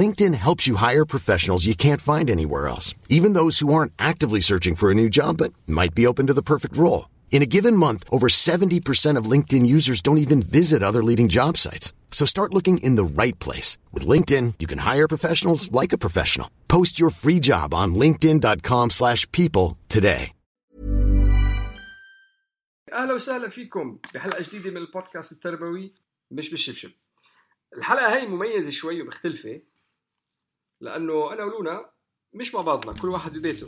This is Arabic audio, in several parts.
LinkedIn helps you hire professionals you can't find anywhere else, even those who aren't actively searching for a new job but might be open to the perfect role. In a given month, over 70% of LinkedIn users don't even visit other leading job sites. So start looking in the right place. With LinkedIn, you can hire professionals like a professional. Post your free job on linkedin.com slash people today. اهلا وسهلا فيكم بحلقه جديده من البودكاست التربوي مش بالشبشب الحلقه هاي مميزه شوي ومختلفه لأنه أنا ولونا مش مع بعضنا كل واحد ببيته.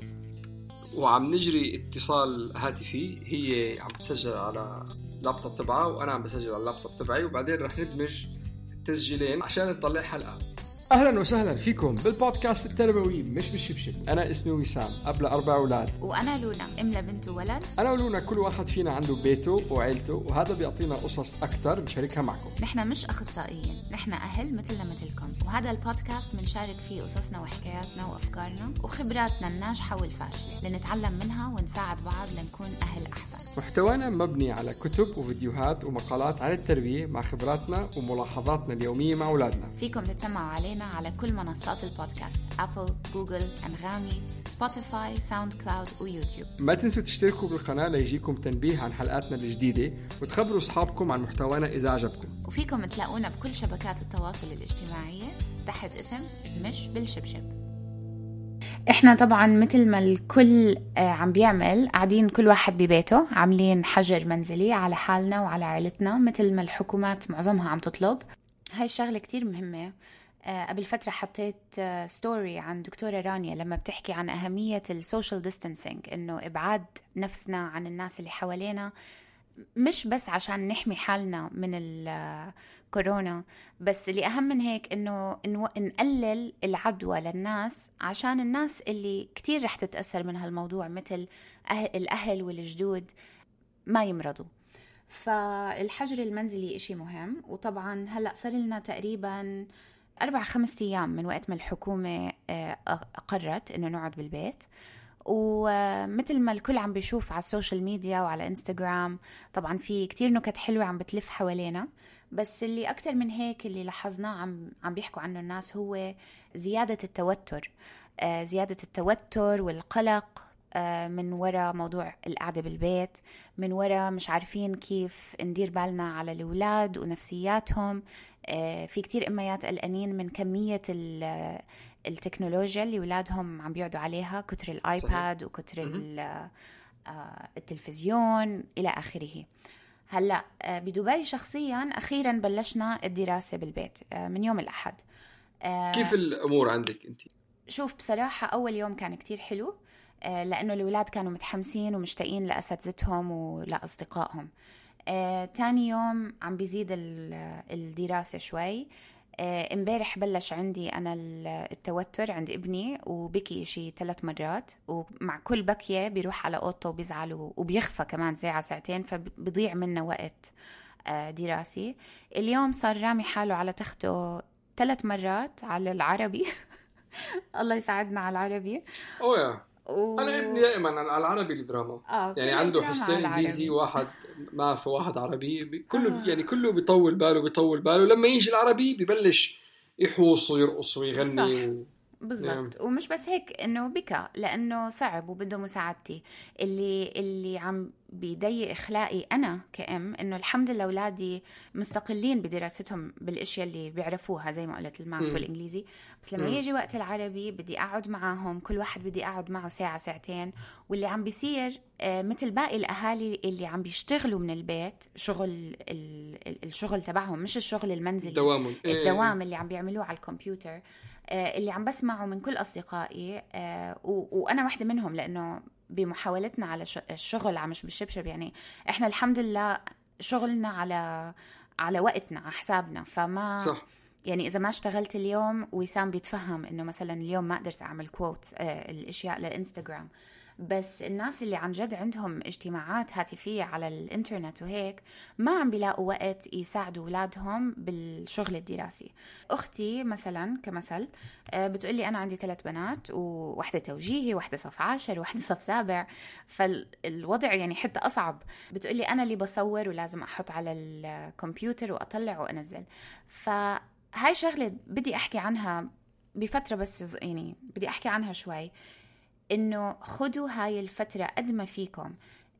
وعم نجري اتصال هاتفي هي عم تسجل على اللابتوب تبعها وأنا عم بسجل على اللابتوب تبعي وبعدين رح ندمج التسجيلين عشان نطلع حلقة. أهلا وسهلا فيكم بالبودكاست التربوي مش بالشبشب. أنا اسمي وسام اب أربع أولاد. وأنا لونا ام لبنت وولد أنا ولونا كل واحد فينا عنده بيته وعيلته وهذا بيعطينا قصص أكثر نشاركها معكم. نحن مش أخصائيين نحن أهل مثلنا مثلكم. وهذا البودكاست بنشارك فيه قصصنا وحكاياتنا وأفكارنا وخبراتنا الناجحة والفاشلة لنتعلم منها ونساعد بعض لنكون أهل أحسن. محتوانا مبني على كتب وفيديوهات ومقالات عن التربيه مع خبراتنا وملاحظاتنا اليومية مع أولادنا. فيكم تتسمعوا علينا على كل منصات البودكاست Apple، Google، أنغامي، Spotify، SoundCloud و YouTube ما تنسوا تشتركوا بالقناة ليجيكم تنبيه عن حلقاتنا الجديدة وتخبروا أصحابكم عن محتوانا إذا عجبكم وفيكم تلاقونا بكل شبكات التواصل الاجتماعية تحت اسم مش بالشبشب. إحنا طبعا مثل ما الكل آه، عم بيعمل قاعدين كل واحد ببيته عاملين حجر منزلي على حالنا وعلى عائلتنا مثل ما الحكومات معظمها عم تطلب. هاي الشغلة كتير مهمة. آه، قبل فترة حطيت story آه، عن دكتورة رانيا لما بتحكي عن أهمية ال social distancing إنه إبعاد نفسنا عن الناس اللي حوالينا مش بس عشان نحمي حالنا من الكورونا بس اللي أهم من هيك إنه نقلل العدوى للناس عشان الناس اللي كتير رح تتأثر من هالموضوع مثل الأهل والجدود ما يمرضوا. فالحجر المنزلي إشي مهم. وطبعا هلأ صار لنا تقريبا أربع خمسة أيام من وقت ما الحكومة آه، أقرت إنه نقعد بالبيت. ومثل ما الكل عم بيشوف على ال social media وعلى إنستغرام طبعا في كتير نكت حلوة عم بتلف حوالينا. بس اللي أكتر من هيك اللي لاحظناه عم عم بيحكوا عنه الناس هو زيادة التوتر. آه، زيادة التوتر والقلق آه، من وراء موضوع القعدة بالبيت من وراء مش عارفين كيف ندير بالنا على الأولاد ونفسياتهم. آه، في كتير أميات قلقانين من كمية التكنولوجيا اللي أولادهم عم بيقعدوا عليها كتر الآيباد وكتر آه، التلفزيون إلى آخره. هلأ بدبي شخصيا أخيرا بلشنا الدراسة بالبيت من يوم الأحد. كيف الأمور عندك أنت؟ شوف بصراحة أول يوم كان كتير حلو آه، لأنه الأولاد كانوا متحمسين ومشتاقين لأساتذتهم ولأصدقائهم. آه، تاني يوم عم بيزيد الدراسة شوي. آه، امبارح بلش عندي أنا التوتر عند ابني وبكي شي ثلاث مرات ومع كل بكية بيروح على أوضته وبيزعل وبيخفى كمان ساعة ساعتين فبضيع منه وقت دراسي. اليوم صار رامي حاله على تخته ثلاث مرات على العربي. الله يساعدنا على العربي. اوه و... أنا ابني دائما على العربي الدراما. آه يعني عنده حصتين انجليزي واحد. ما اعرفه واحد عربي كله آه. يعني كله بيطول باله بيطول باله لما يجي العربي ببلش يحوص ويرقص ويغني و... بالضبط نعم. ومش بس هيك إنه بكى لأنه صعب وبده مساعدتي اللي اللي عم بيضيق اخلاقي أنا كأم إنه الحمد لله أولادي مستقلين بدراستهم بالأشياء اللي بيعرفوها زي ما قلت الماث والإنجليزي. بس لما يجي وقت العربي بدي أقعد معاهم كل واحد بدي أقعد معه ساعة ساعتين. واللي عم بيصير آه، مثل باقي الأهالي اللي عم بيشتغلوا من البيت شغل الشغل تبعهم مش الشغل المنزلي الدوام الدوام اللي عم بيعملوه على الكمبيوتر. آه، اللي عم بسمعه من كل أصدقائي آه، وأنا واحدة منهم لأنه بمحاولتنا على الشغل على مش بالشبشب يعني إحنا الحمد لله شغلنا على على وقتنا على حسابنا فما صح. يعني إذا ما اشتغلت اليوم وسام بيتفهم إنه مثلا اليوم ما قدرت أعمل كوت آه الأشياء للإنستغرام بس الناس اللي عن جد عندهم اجتماعات هاتفية على الإنترنت وهيك ما عم بيلاقوا وقت يساعدوا أولادهم بالشغل الدراسي. أختي مثلا كمثل آه، بتقولي أنا عندي ثلاث بنات وواحدة توجيهي واحدة صف عاشر وواحدة صف سابع. فالوضع يعني حتى أصعب. بتقولي أنا اللي بصور ولازم أحط على الكمبيوتر وأطلع وأنزل. فهاي شغلة بدي أحكي عنها بفترة بس يعني بدي أحكي عنها شوي. إنه خدوا هاي الفترة قد ما فيكم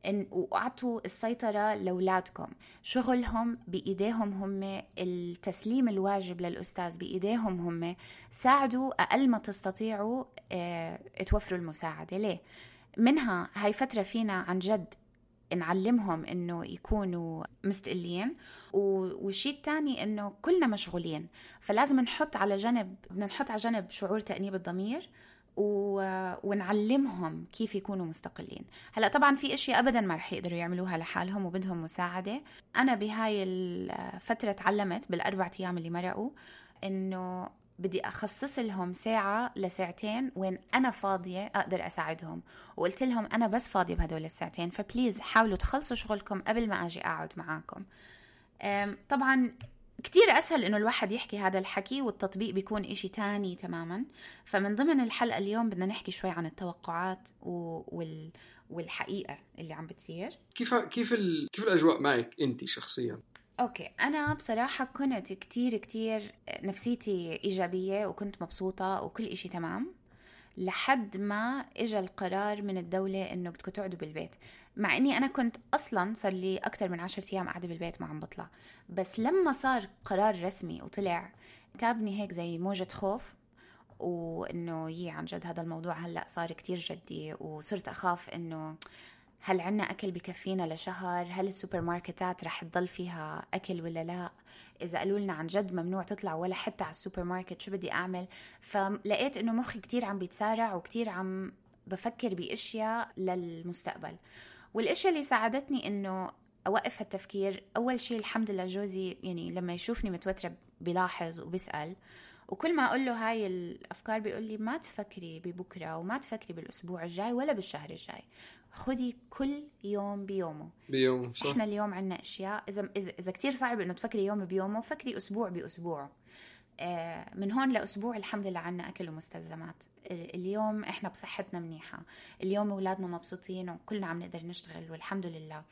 إن واعطوا السيطرة لأولادكم. شغلهم بإيديهم هم التسليم الواجب للأستاذ بإيديهم هم ساعدوا أقل ما تستطيعوا آه توفروا المساعدة. ليه؟ منها هاي فترة فينا عن جد نعلمهم إنه يكونوا مستقلين والشيء الثاني إنه كلنا مشغولين. فلازم نحط على جنب بدنا نحط على جنب شعور تأنيب الضمير و... ونعلمهم كيف يكونوا مستقلين. هلا طبعا في إشياء ابدا ما رح يقدروا يعملوها لحالهم وبدهم مساعدة. أنا بهاي الفترة تعلمت بالاربع أيام اللي مرقوا إنه بدي أخصص لهم ساعة لساعتين وين أنا فاضية أقدر أساعدهم. وقلت لهم أنا بس فاضية بهدول الساعتين فبليز حاولوا تخلصوا شغلكم قبل ما أجي أقعد معاكم. طبعا كتير أسهل إنه الواحد يحكي هذا الحكي والتطبيق بيكون إشي تاني تماما. فمن ضمن الحلقة اليوم بدنا نحكي شوي عن التوقعات وال... والحقيقة اللي عم بتصير. كيف كيف ال... كيف الأجواء معك أنت شخصيا؟ أوكي أنا بصراحة كنت كتير كتير نفسيتي إيجابية وكنت مبسوطة وكل إشي تمام لحد ما اجى القرار من الدولة إنه بدكم تقعدوا بالبيت. مع إني أنا كنت أصلا صار لي أكثر من عشرة أيام قاعدة بالبيت ما عم بطلع. بس لما صار قرار رسمي وطلع تابني هيك زي موجة خوف وإنه يي عن جد هذا الموضوع هلأ صار كتير جدي وصرت أخاف إنه هل عنا أكل بكفينا لشهر؟ هل السوبر ماركتات رح تضل فيها أكل ولا لا؟ إذا قالوا لنا عن جد ممنوع تطلع ولا حتى على السوبر ماركت شو بدي أعمل؟ فلقيت إنه مخي كتير عم بيتسارع وكتير عم بفكر بأشياء للمستقبل. والأشياء اللي ساعدتني إنه أوقف هالتفكير أول شيء الحمد لله جوزي يعني لما يشوفني متوترة بيلاحظ وبيسأل وكل ما أقول له هاي الأفكار بيقول لي ما تفكري ببكرة وما تفكري بالأسبوع الجاي ولا بالشهر الجاي خدي كل يوم بيومه. بيوم صح. إحنا اليوم عندنا أشياء إذا إذا, إذا كثير صعب إنه تفكري يوم بيومه فكري أسبوع باسبوعه من هون لأسبوع الحمد لله عنا أكل ومستلزمات. اليوم إحنا بصحتنا منيحة. اليوم أولادنا مبسوطين وكلنا عم نقدر نشتغل والحمد لله.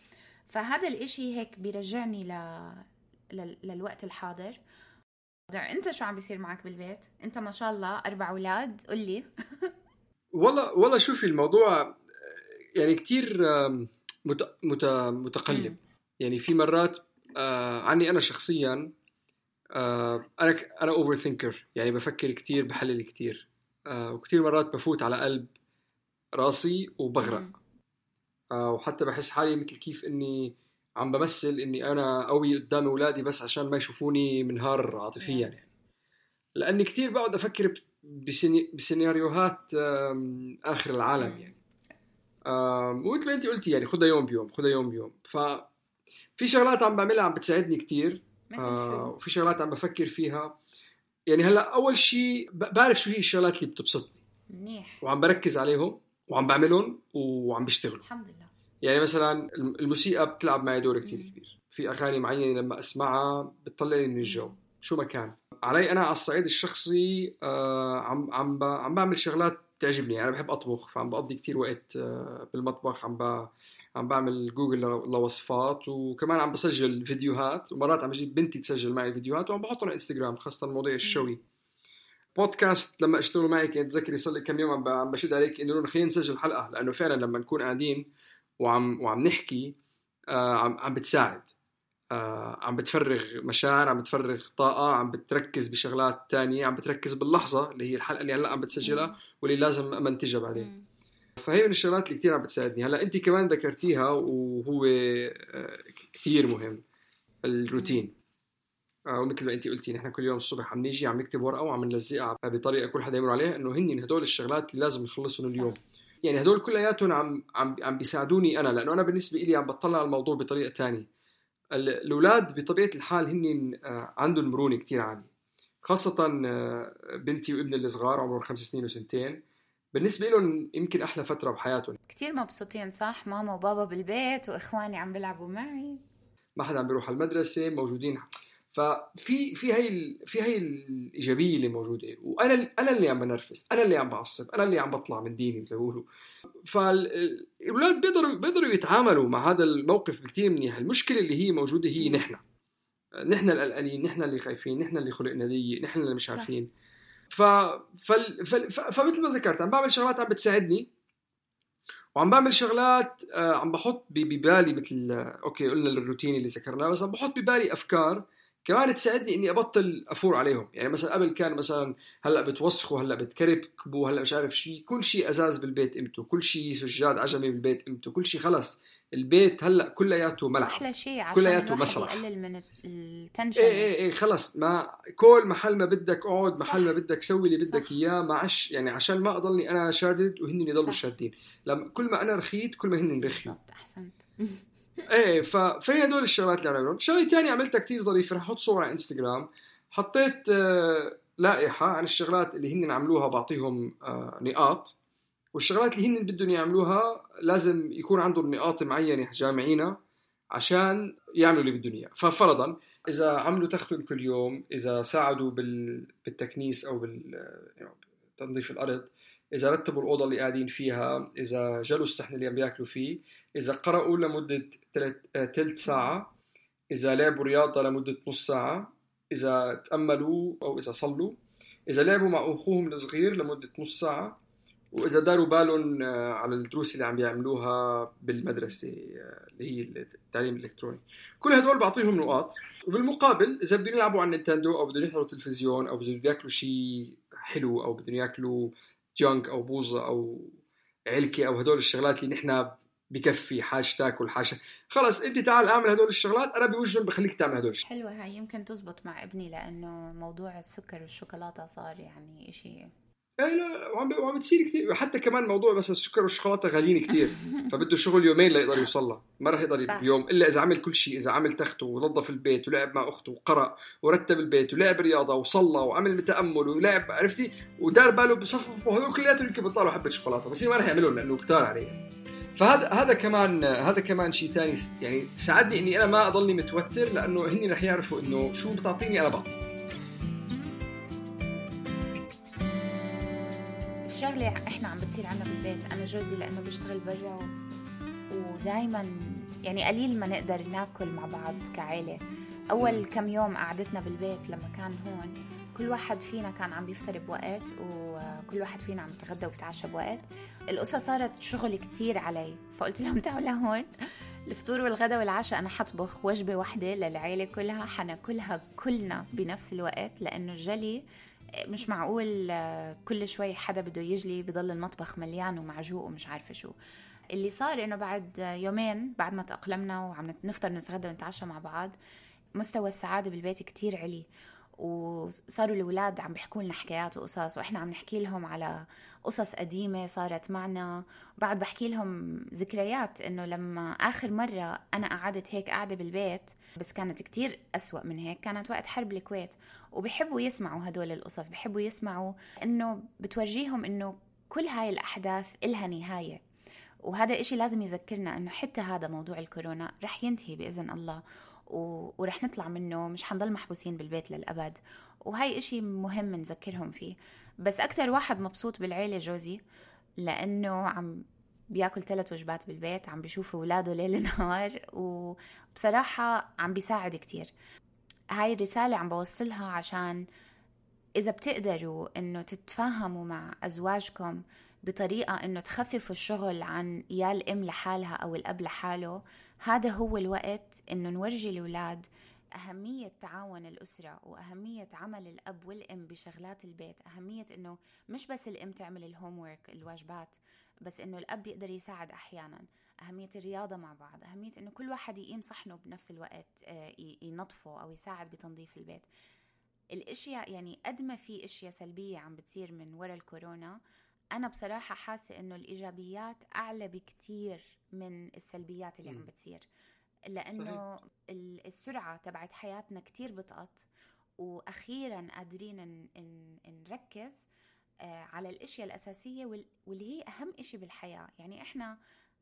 فهذا الإشي هيك بيرجعني ل... للوقت الحاضر. أنت شو عم بيصير معك بالبيت؟ أنت ما شاء الله أربع أولاد قل لي. والله والله شوفي الموضوع يعني كثير مت... مت... متقلب. يعني في مرات آه عني أنا شخصيا آه أنا ك... أنا اوفر ثينكر يعني بفكر كثير بحلل كثير آه وكثير مرات بفوت على قلب راسي وبغرق. آه وحتى بحس حالي مثل كيف إني عم بمثل إني أنا قوي قدام أولادي بس عشان ما يشوفوني منهار عاطفيا يعني. لأني كثير بقعد أفكر. بسيناريوهات آخر العالم يعني. ومثل ما انت قلتي يعني خدها يوم بيوم خدها يوم بيوم. ف في شغلات عم بعملها عم بتساعدني كثير آه وفي شغلات عم بفكر فيها. يعني هلأ أول شيء بعرف شو هي الشغلات اللي بتبسطني. منيح. وعم بركز عليهم وعم بعملهم وعم بيشتغلوا الحمد لله. يعني مثلا الموسيقى بتلعب معي دور كثير كبير. في أغاني معينة لما أسمعها بتطلعني من الجو. شو ما كان. علي أنا على الصعيد الشخصي آه عم عم عم بعمل شغلات بتعجبني يعني أنا بحب أطبخ فعم بقضي كتير وقت آه، بالمطبخ عم ب... عم بعمل جوجل لوصفات وكمان عم بسجل فيديوهات ومرات عم بجيب بنتي تسجل معي فيديوهات وعم بحطهم على إنستغرام خاصة المواضيع الشوي. بودكاست لما اشتغلوا معي كنت تذكري صار لي كم يوم عم بشد عليك إنه خلينا نسجل حلقة لأنه فعلا لما نكون قاعدين وعم وعم نحكي آه عم عم بتساعد. آه عم بتفرغ مشاعر عم بتفرغ طاقة عم بتركز بشغلات تانية عم بتركز باللحظة اللي هي الحلقة اللي هلأ عم بتسجلها واللي لازم أمنتجها بعدين. فهي من الشغلات اللي كثير عم بتساعدني. هلا انت كمان ذكرتيها وهو آه، كثير مهم الروتين. آه، ومثل ما انت قلتي نحن كل يوم الصبح عم نيجي عم نكتب ورقة وعم نلزقها بطريقة كل حدا يمر عليها إنه هن هدول الشغلات اللي لازم نخلصهم اليوم. يعني هدول كلياتهم عم عم عم بيساعدوني أنا لأنه أنا بالنسبة لي عم بطلع على الموضوع بطريقة ثانية الأولاد بطبيعة الحال هن آه، عندهم مرونة كثير عالية. خاصة بنتي وابني الصغار عمرهم خمس سنين وسنتين. بالنسبة لهم يمكن أحلى فترة بحياتهم. كثير مبسوطين صح؟ ماما وبابا بالبيت وإخواني عم بيلعبوا معي. ما حدا عم بيروح على المدرسة موجودين. ففي في هي في هي الإيجابية اللي موجودة. وأنا أنا اللي عم بنرفز أنا اللي عم بعصب أنا اللي عم بطلع من ديني مثل بيقولوا فالاولاد بيقدروا بيقدروا يتعاملوا مع هذا الموقف بكثير منيح. المشكلة اللي هي موجودة هي نحن. نحن القلقانين نحن اللي خايفين نحن اللي خلقنا ذي نحن اللي مش عارفين. ف... فل... فل... فمثل ما ذكرت عم بعمل شغلات عم بتساعدني وعم بعمل شغلات آه، عم بحط ببالي مثل أوكي قلنا الروتين اللي ذكرناه بس عم بحط ببالي أفكار كمان تساعدني إني أبطل أفور عليهم. يعني مثلا قبل كان مثلا هلأ بتوسخوا هلأ بتكركبوا هلأ مش عارف شيء كل شيء أزاز بالبيت قيمته كل شيء سجاد عجمي بالبيت قيمته كل شيء خلص. البيت هلأ كلياته ملعب. أحلى شيء عشان كلياته مسرح. يقلل من ال tension إيه إيه إيه خلص. ما كل محل ما بدك اقعد محل ما بدك سوي اللي بدك إياه. ما عش يعني عشان ما أضلني أنا شادد وهن يضلوا شادين. لما كل ما أنا رخيت كل ما هن رخي بالضبط أحسنت. إيه ف... فهي هدول الشغلات اللي عم شغلة ثانية عملتها كثير ظريفة. رح أحط صور على إنستغرام. حطيت آه، لائحة عن الشغلات اللي هن عملوها بعطيهم آه، نقاط. والشغلات اللي هن بدهم يعملوها لازم يكون عندهم نقاط معينة جامعينها عشان يعملوا اللي بدهم إياه. ففرضا إذا عملوا تختن كل يوم إذا ساعدوا بال... بالتكنيس أو بال تنظيف الأرض إذا رتبوا الأوضة اللي قاعدين فيها إذا جلوا الصحن اللي عم بياكلوا فيه إذا قرأوا لمدة ثلث آه، ساعة إذا لعبوا رياضة لمدة نص ساعة إذا تأملوا أو إذا صلوا إذا لعبوا مع أخوهم الصغير لمدة نص ساعة وإذا داروا بالهم آه، على الدروس اللي عم بيعملوها بالمدرسة آه، اللي هي التعليم الإلكتروني. كل هدول بعطيهم نقاط. وبالمقابل إذا بدهم يلعبوا على النينتندو أو بدهم يحضروا تلفزيون أو بدهم ياكلوا شيء حلو أو بدهم ياكلوا جانك أو بوظه أو علكة أو هدول الشغلات اللي نحن بكفي حاجة تاكل حاجة خلص أنت تعال اعمل هدول الشغلات أنا بوجهن بخليك تعمل هدول الشغلات. حلوة هاي يمكن تزبط مع ابني لأنه موضوع السكر والشوكولاتة صار يعني إشي اي لا وعم وعم بتصير كثير حتى كمان موضوع بس السكر والشوكولاتة غاليين كثير فبده شغل يومين ليقدر يوصل لها ما راح يقدر بيوم إلا إذا عمل كل شيء إذا عمل تخته ونظف البيت ولعب مع أخته وقرأ ورتب البيت ولعب رياضة وصلى وعمل تامل ولعب عرفتي؟ ودار باله بصفف وهذول كلياتهم يمكن بيطلعوا حبه شوكولاته بس ما راح يعملون لأنه كتار عليه فهذا هذا كمان هذا كمان شيء ثاني يعني ساعدني إني أنا ما أضلني متوتر لأنه هن رح يعرفوا إنه شو بتعطيني أنا بعطي شغله إحنا عم بتصير عنا بالبيت. أنا جوزي لأنه بيشتغل برا و... ودائما يعني قليل ما نقدر ناكل مع بعض كعائله أول كم يوم قعدتنا بالبيت لما كان هون كل واحد فينا كان عم بيفطر بوقت وكل واحد فينا عم يتغدى ويتعشى بوقت. القصة صارت شغل كتير علي. فقلت لهم تعالوا لهون. الفطور والغدا والعشاء أنا حطبخ وجبة واحدة للعيلة كلها. حناكلها كلنا بنفس الوقت لأنه الجلي مش معقول آه، كل شوي حدا بده يجلي بضل المطبخ مليان ومعجوق ومش عارفة شو. اللي صار إنه بعد يومين بعد ما تأقلمنا وعم نفطر نتغدى ونتعشى مع بعض مستوى السعادة بالبيت كتير علي. وصاروا الأولاد عم بيحكوا لنا حكايات وقصص وإحنا عم نحكي لهم على قصص قديمة صارت معنا. بعد بحكي لهم ذكريات إنه لما آخر مرة أنا قعدت هيك قاعدة بالبيت بس كانت كتير أسوأ من هيك كانت وقت حرب الكويت. وبحبوا يسمعوا هدول القصص بحبوا يسمعوا إنه بتورجيهم إنه كل هاي الأحداث إلها نهاية. وهذا إشي لازم يذكرنا إنه حتى هذا موضوع الكورونا رح ينتهي بإذن الله. و... ورح نطلع منه مش حنضل محبوسين بالبيت للأبد. وهاي إشي مهم نذكرهم فيه. بس أكتر واحد مبسوط بالعيلة جوزي لأنه عم بياكل ثلاث وجبات بالبيت عم بيشوف أولاده ليل نهار وبصراحة عم بيساعد كتير. هاي الرسالة عم بوصلها عشان إذا بتقدروا إنه تتفاهموا مع أزواجكم بطريقة إنه تخففوا الشغل عن يا الأم لحالها أو الأب لحاله هذا هو الوقت إنه نورجي الأولاد أهمية تعاون الأسرة وأهمية عمل الأب والأم بشغلات البيت. أهمية إنه مش بس الأم تعمل الهوم ورك الواجبات بس إنه الأب يقدر يساعد أحيانا. أهمية الرياضة مع بعض. أهمية إنه كل واحد يقيم صحنه بنفس الوقت آه، ينظفه أو يساعد بتنظيف البيت. الأشياء يعني قد ما في أشياء سلبية عم بتصير من وراء الكورونا أنا بصراحة حاسة إنه الإيجابيات أعلى بكتير من السلبيات اللي م. عم بتصير لأنه صحيح. السرعة تبعت حياتنا كتير بطأت وأخيرا قادرين نركز آه، على الأشياء الأساسية واللي هي أهم إشي بالحياة يعني إحنا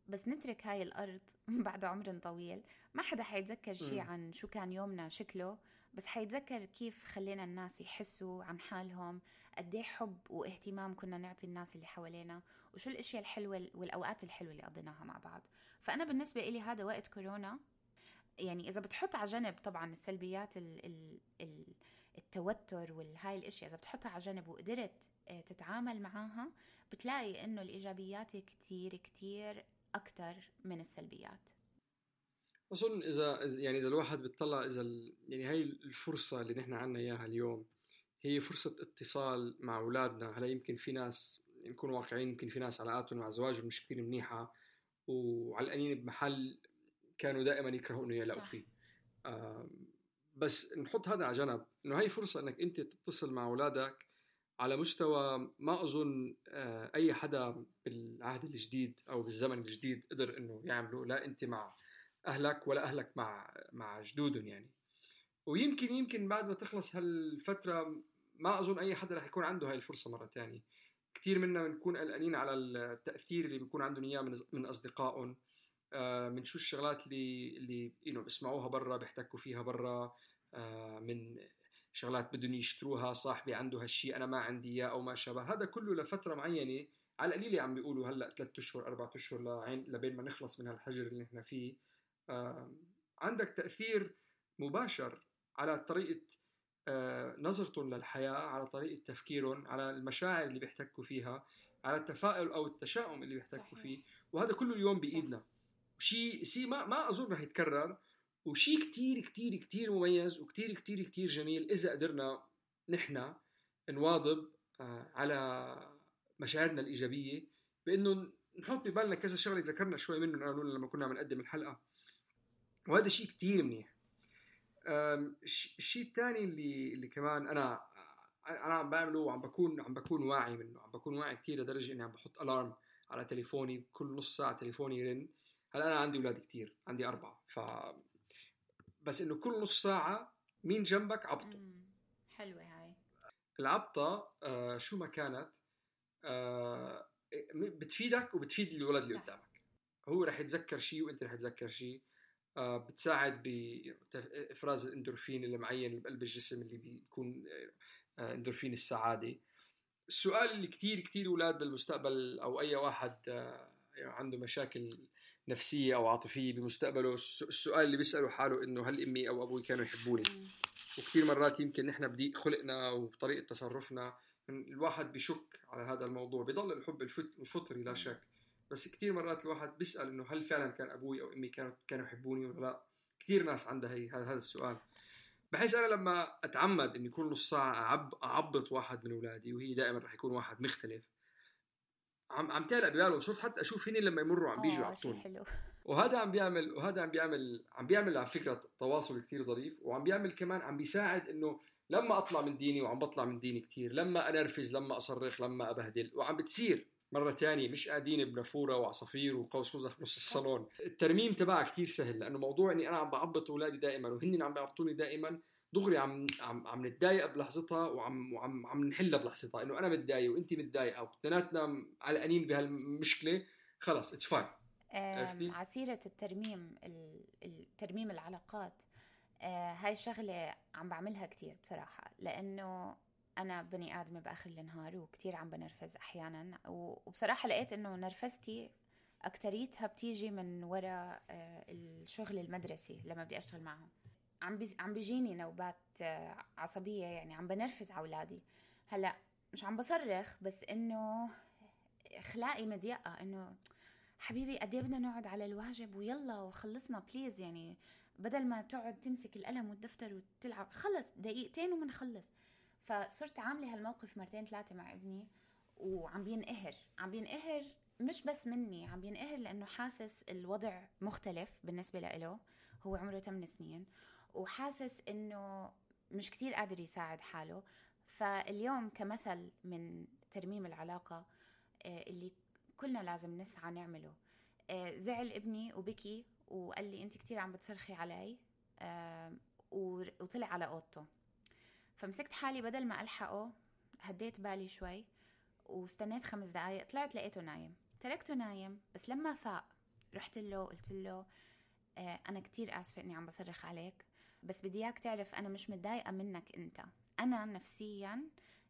بس نترك هاي الأرض بعد عمر طويل ما حدا حيتذكر شيء عن شو كان يومنا شكله بس حيتذكر كيف خلينا الناس يحسوا عن حالهم قد إيه حب واهتمام كنا نعطي الناس اللي حوالينا وشو الأشياء الحلوة والأوقات الحلوة اللي قضيناها مع بعض. فأنا بالنسبة لي هذا وقت كورونا يعني إذا بتحط على جنب طبعا السلبيات ال ال ال التوتر والهاي الأشياء إذا بتحطها على جنب وقدرت آه، تتعامل معاها بتلاقي إنه الإيجابيات كتير كتير أكثر من السلبيات. اظن اذا يعني إذا الواحد بيطلع إذا يعني هاي الفرصة اللي نحن عنا إياها اليوم هي فرصة اتصال مع أولادنا. هلا يمكن في ناس نكون واقعيين يمكن في ناس علاقاتهم مع زواجهم مش كثير منيحة. وعلقانين بمحل كانوا دائما يكرهوا انه يلاقوا فيه بس نحط هذا على جنب. إنه هي فرصة إنك أنت تتصل مع أولادك على مستوى ما أظن آه، أي حدا بالعهد الجديد أو بالزمن الجديد قدر إنه يعمله لا أنت مع أهلك ولا أهلك مع مع جدودهم يعني. ويمكن يمكن بعد ما تخلص هالفترة ما أظن أي حدا رح يكون عنده هاي الفرصة مرة ثانية كثير منا بنكون قلقانين على التأثير اللي بيكون عندهم إياه من من أصدقائهم. آه، من شو الشغلات اللي اللي انه بيسمعوها برا بيحتكوا فيها برا. آه، من شغلات بدهم يشتروها صاحبي عنده هالشيء أنا ما عندي إياه أو ما شابه. هذا كله لفترة معينة على القليلة عم بيقولوا هلأ ثلاث أشهر أربع أشهر لعين لبين ما نخلص من هالحجر اللي نحن فيه. عندك تأثير مباشر على طريقة آه نظرتهم للحياة على طريقة تفكيرهم على المشاعر اللي بيحتكوا فيها على التفاؤل أو التشاؤم اللي بيحتكوا فيه وهذا كله اليوم بإيدنا. شيء شيء ما ما أظن رح يتكرر وشيء كتير كتير كتير مميز وكتير كتير كتير جميل إذا قدرنا نحن نواظب آه، على مشاعرنا الإيجابية بأنه نحط ببالنا كذا شغلة ذكرنا شوي منهم لما كنا عم نقدم الحلقة. وهذا شيء كتير منيح. الشيء الثاني اللي اللي كمان أنا أنا عم بعمله وعم بكون عم بكون واعي منه عم بكون واعي كثير لدرجة إني عم بحط الارم على تليفوني كل نص ساعة تليفوني يرن. هلأ أنا عندي أولاد كثير عندي أربعة ف بس إنه كل نص ساعة مين جنبك؟ عبطة. حلوة هاي. العبطة آه شو ما كانت آه بتفيدك وبتفيد الولد اللي قدامك. هو رح يتذكر شيء وأنت رح تتذكر شيء. بتساعد بافراز الإندورفين اللي معين بقلب الجسم اللي بيكون آه إندورفين السعادة. السؤال اللي كتير كتير أولاد بالمستقبل أو أي واحد آه عنده مشاكل نفسية أو عاطفية بمستقبله السؤال اللي بيسأله حاله إنه هل أمي أو أبوي كانوا يحبوني؟ وكثير مرات يمكن نحن بدي خلقنا وطريقه تصرفنا الواحد بيشك على هذا الموضوع بضل الحب الفطري لا شك. بس كثير مرات الواحد بيسأل إنه هل فعلا كان أبوي أو أمي كانوا كانوا يحبوني ولا لا؟ كثير ناس عندها هي هذا السؤال. بحيث أنا لما أتعمد اني كل نص ساعة أعب أعبط واحد من أولادي وهي دائما رح يكون واحد مختلف عم عم تعلق بباله صرت حتى أشوف هن لما يمروا عم بيجوا يعطوني حلو. وهذا عم بيعمل وهذا عم بيعمل عم بيعمل على فكرة تواصل كثير ظريف وعم بيعمل كمان عم بيساعد إنه لما أطلع من ديني وعم بطلع من ديني كثير لما أنرفز لما أصرخ لما أبهدل وعم بتصير. مرة تانية مش قاعدين بنافورة وعصافير وقوس قزح بنص الصالون. الترميم تبعها كثير سهل لأنه موضوع إني أنا عم بعبط أولادي دائما وهن عم بيعبطوني دائما دغري عم عم عم نتضايق بلحظتها وعم وعم عم نحلها بلحظتها إنه أنا متضايق وانت متضايقة واثنيناتنا علقانين بهالمشكلة خلص it's fine عسيرة الترميم الترميم العلاقات. آه، هاي شغلة عم بعملها كتير بصراحة لأنه أنا بني آدمة بآخر النهار وكتير عم بنرفز أحيانا وبصراحة لقيت إنه نرفزتي أكتريتها بتيجي من وراء آه، الشغل المدرسي لما بدي أشتغل معهم عم. عم بيجيني نوبات آه، عصبية يعني عم بنرفز على أولادي هلأ مش عم بصرخ بس إنه إخلاقي مضيقة إنه حبيبي قد إيه بدنا نقعد على الواجب ويلا وخلصنا بليز يعني بدل ما تقعد تمسك القلم والدفتر وتلعب خلص دقيقتين ومنخلص فصرت عاملة هالموقف مرتين ثلاثة مع ابني وعم بينقهر. عم بينقهر مش بس مني عم بينقهر لأنه حاسس الوضع مختلف بالنسبة له هو عمره 8 سنين وحاسس إنه مش كتير قادر يساعد حاله. فاليوم كمثل من ترميم العلاقة آه، اللي كلنا لازم نسعى نعمله. آه، زعل ابني وبكي وقال لي أنت كتير عم بتصرخي علي وطلع على أوضته. فمسكت حالي بدل ما ألحقه هديت بالي شوي واستنيت خمس دقايق طلعت لقيته نايم. تركته نايم بس لما فاق رحت له قلت له آه، أنا كتير آسفة إني عم بصرخ عليك بس بدي إياك تعرف أنا مش متضايقة منك أنت. أنا نفسيا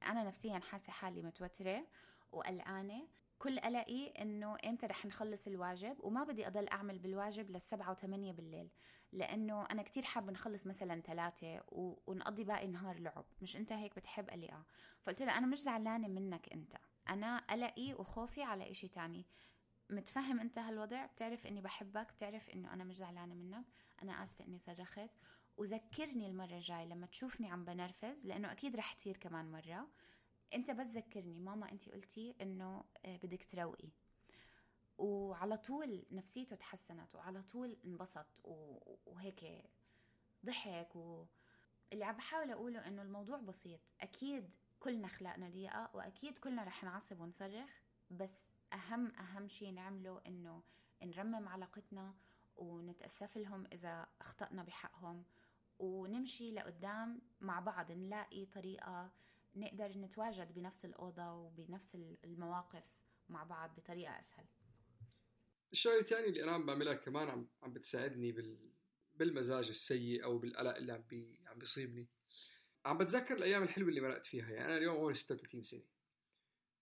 أنا نفسيا حاسة حالي متوترة وقلقانة. كل قلقي إنه إمتى رح نخلص الواجب وما بدي أضل أعمل بالواجب للسبعة وثمانية بالليل لأنه أنا كتير حابة نخلص مثلا ثلاثة و... ونقضي باقي النهار لعب. مش أنت هيك بتحب لي آه فقلت له أنا مش زعلانة منك أنت. أنا قلقي وخوفي على إشي تاني. متفهم أنت هالوضع؟ بتعرف إني بحبك بتعرف إنه أنا مش زعلانة منك. أنا آسفة إني صرخت. وذكرني المرة الجاية لما تشوفني عم بنرفز لأنه أكيد رح تصير كمان مرة. أنت بس ذكرني ماما أنت قلتي إنه آه، بدك تروقي. وعلى طول نفسيته تحسنت وعلى طول انبسط وهيك ضحك و... اللي عم بحاول أقوله إنه الموضوع بسيط. أكيد كلنا خلقنا ضيقة وأكيد كلنا رح نعصب ونصرخ بس أهم أهم شيء نعمله إنه نرمم علاقتنا ونتاسف لهم إذا أخطأنا بحقهم ونمشي لقدام مع بعض نلاقي طريقة نقدر نتواجد بنفس الأوضة وبنفس المواقف مع بعض بطريقة أسهل. الشغلة الثانية اللي أنا عم بعملها كمان عم عم بتساعدني بال بالمزاج السيء أو بالقلق اللي عم بي عم بيصيبني. عم بتذكر الأيام الحلوة اللي مرقت فيها. يعني أنا اليوم عمري 36 سنة.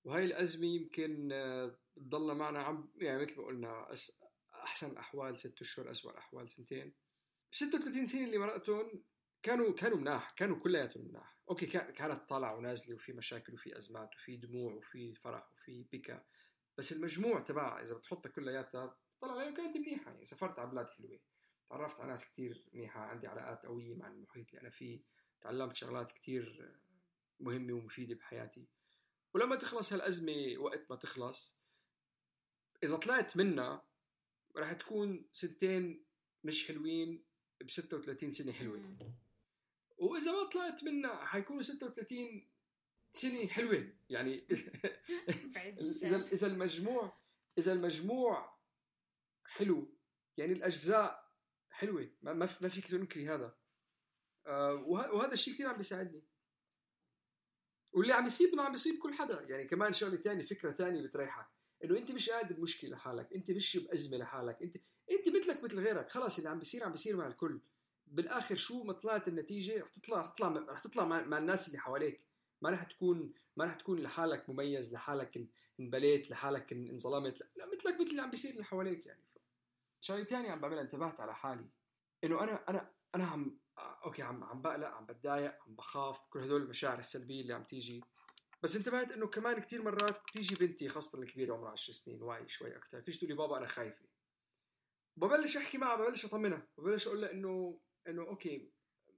وهي الأزمة يمكن آه، معنا عم يعني مثل ما قلنا أحسن احوال ست أشهر اسوء الأحوال سنتين. 36 سنة اللي مرقتهم كانوا كانوا مناح كانوا كلياتهم مناح. أوكي كانت طالعة ونازلة وفي مشاكل وفي أزمات وفي دموع وفي فرح وفي بكا. بس المجموع تبعها إذا بتحطها كلياتها طلع عليها كانت منيحة. يعني سافرت على بلاد حلوة. تعرفت على ناس كتير منيحة. عندي علاقات قوية مع المحيط اللي أنا فيه. تعلمت شغلات كتير مهمة ومفيدة بحياتي. ولما تخلص هالأزمة وقت ما تخلص إذا طلعت منها راح تكون سنتين مش حلوين ب 36 سنة حلوة. وإذا ما طلعت منها حيكونوا 36 سنة حلوة يعني اذا إذا المجموع إذا المجموع حلو. يعني الأجزاء حلوة. ما ما فيك تنكري هذا. آه وهذا الشيء كثير عم بيساعدني. واللي عم يصيبنا عم يصيب كل حدا. يعني كمان شغلة ثانية فكرة ثانية بتريحك. إنه أنت مش قاعد بمشكلة لحالك. أنت مش بأزمة لحالك. انت أنت مثلك مثل غيرك. خلاص اللي عم بيصير عم بيصير مع الكل. بالآخر شو ما طلعت النتيجة رح تطلع رح تطلع رح تطلع مع, مع الناس اللي حواليك. ما رح تكون ما رح تكون لحالك مميز لحالك انبليت لحالك انظلمت. لا مثلك مثل اللي عم بيصير اللي حواليك يعني. شغلة ثانية عم بعملها انتبهت على حالي. إنه أنا أنا أنا عم أوكي عم عم بقلق عم بتضايق عم بخاف كل هدول المشاعر السلبية اللي عم تيجي. بس انتبهت إنه كمان كثير مرات تيجي بنتي خاصة الكبيرة عمرها 10 سنين واعي شوي أكثر فيش تقول لي بابا أنا خايفة. ببلش أحكي معها ببلش أطمنها ببلش أقول لها إنه إنه أوكي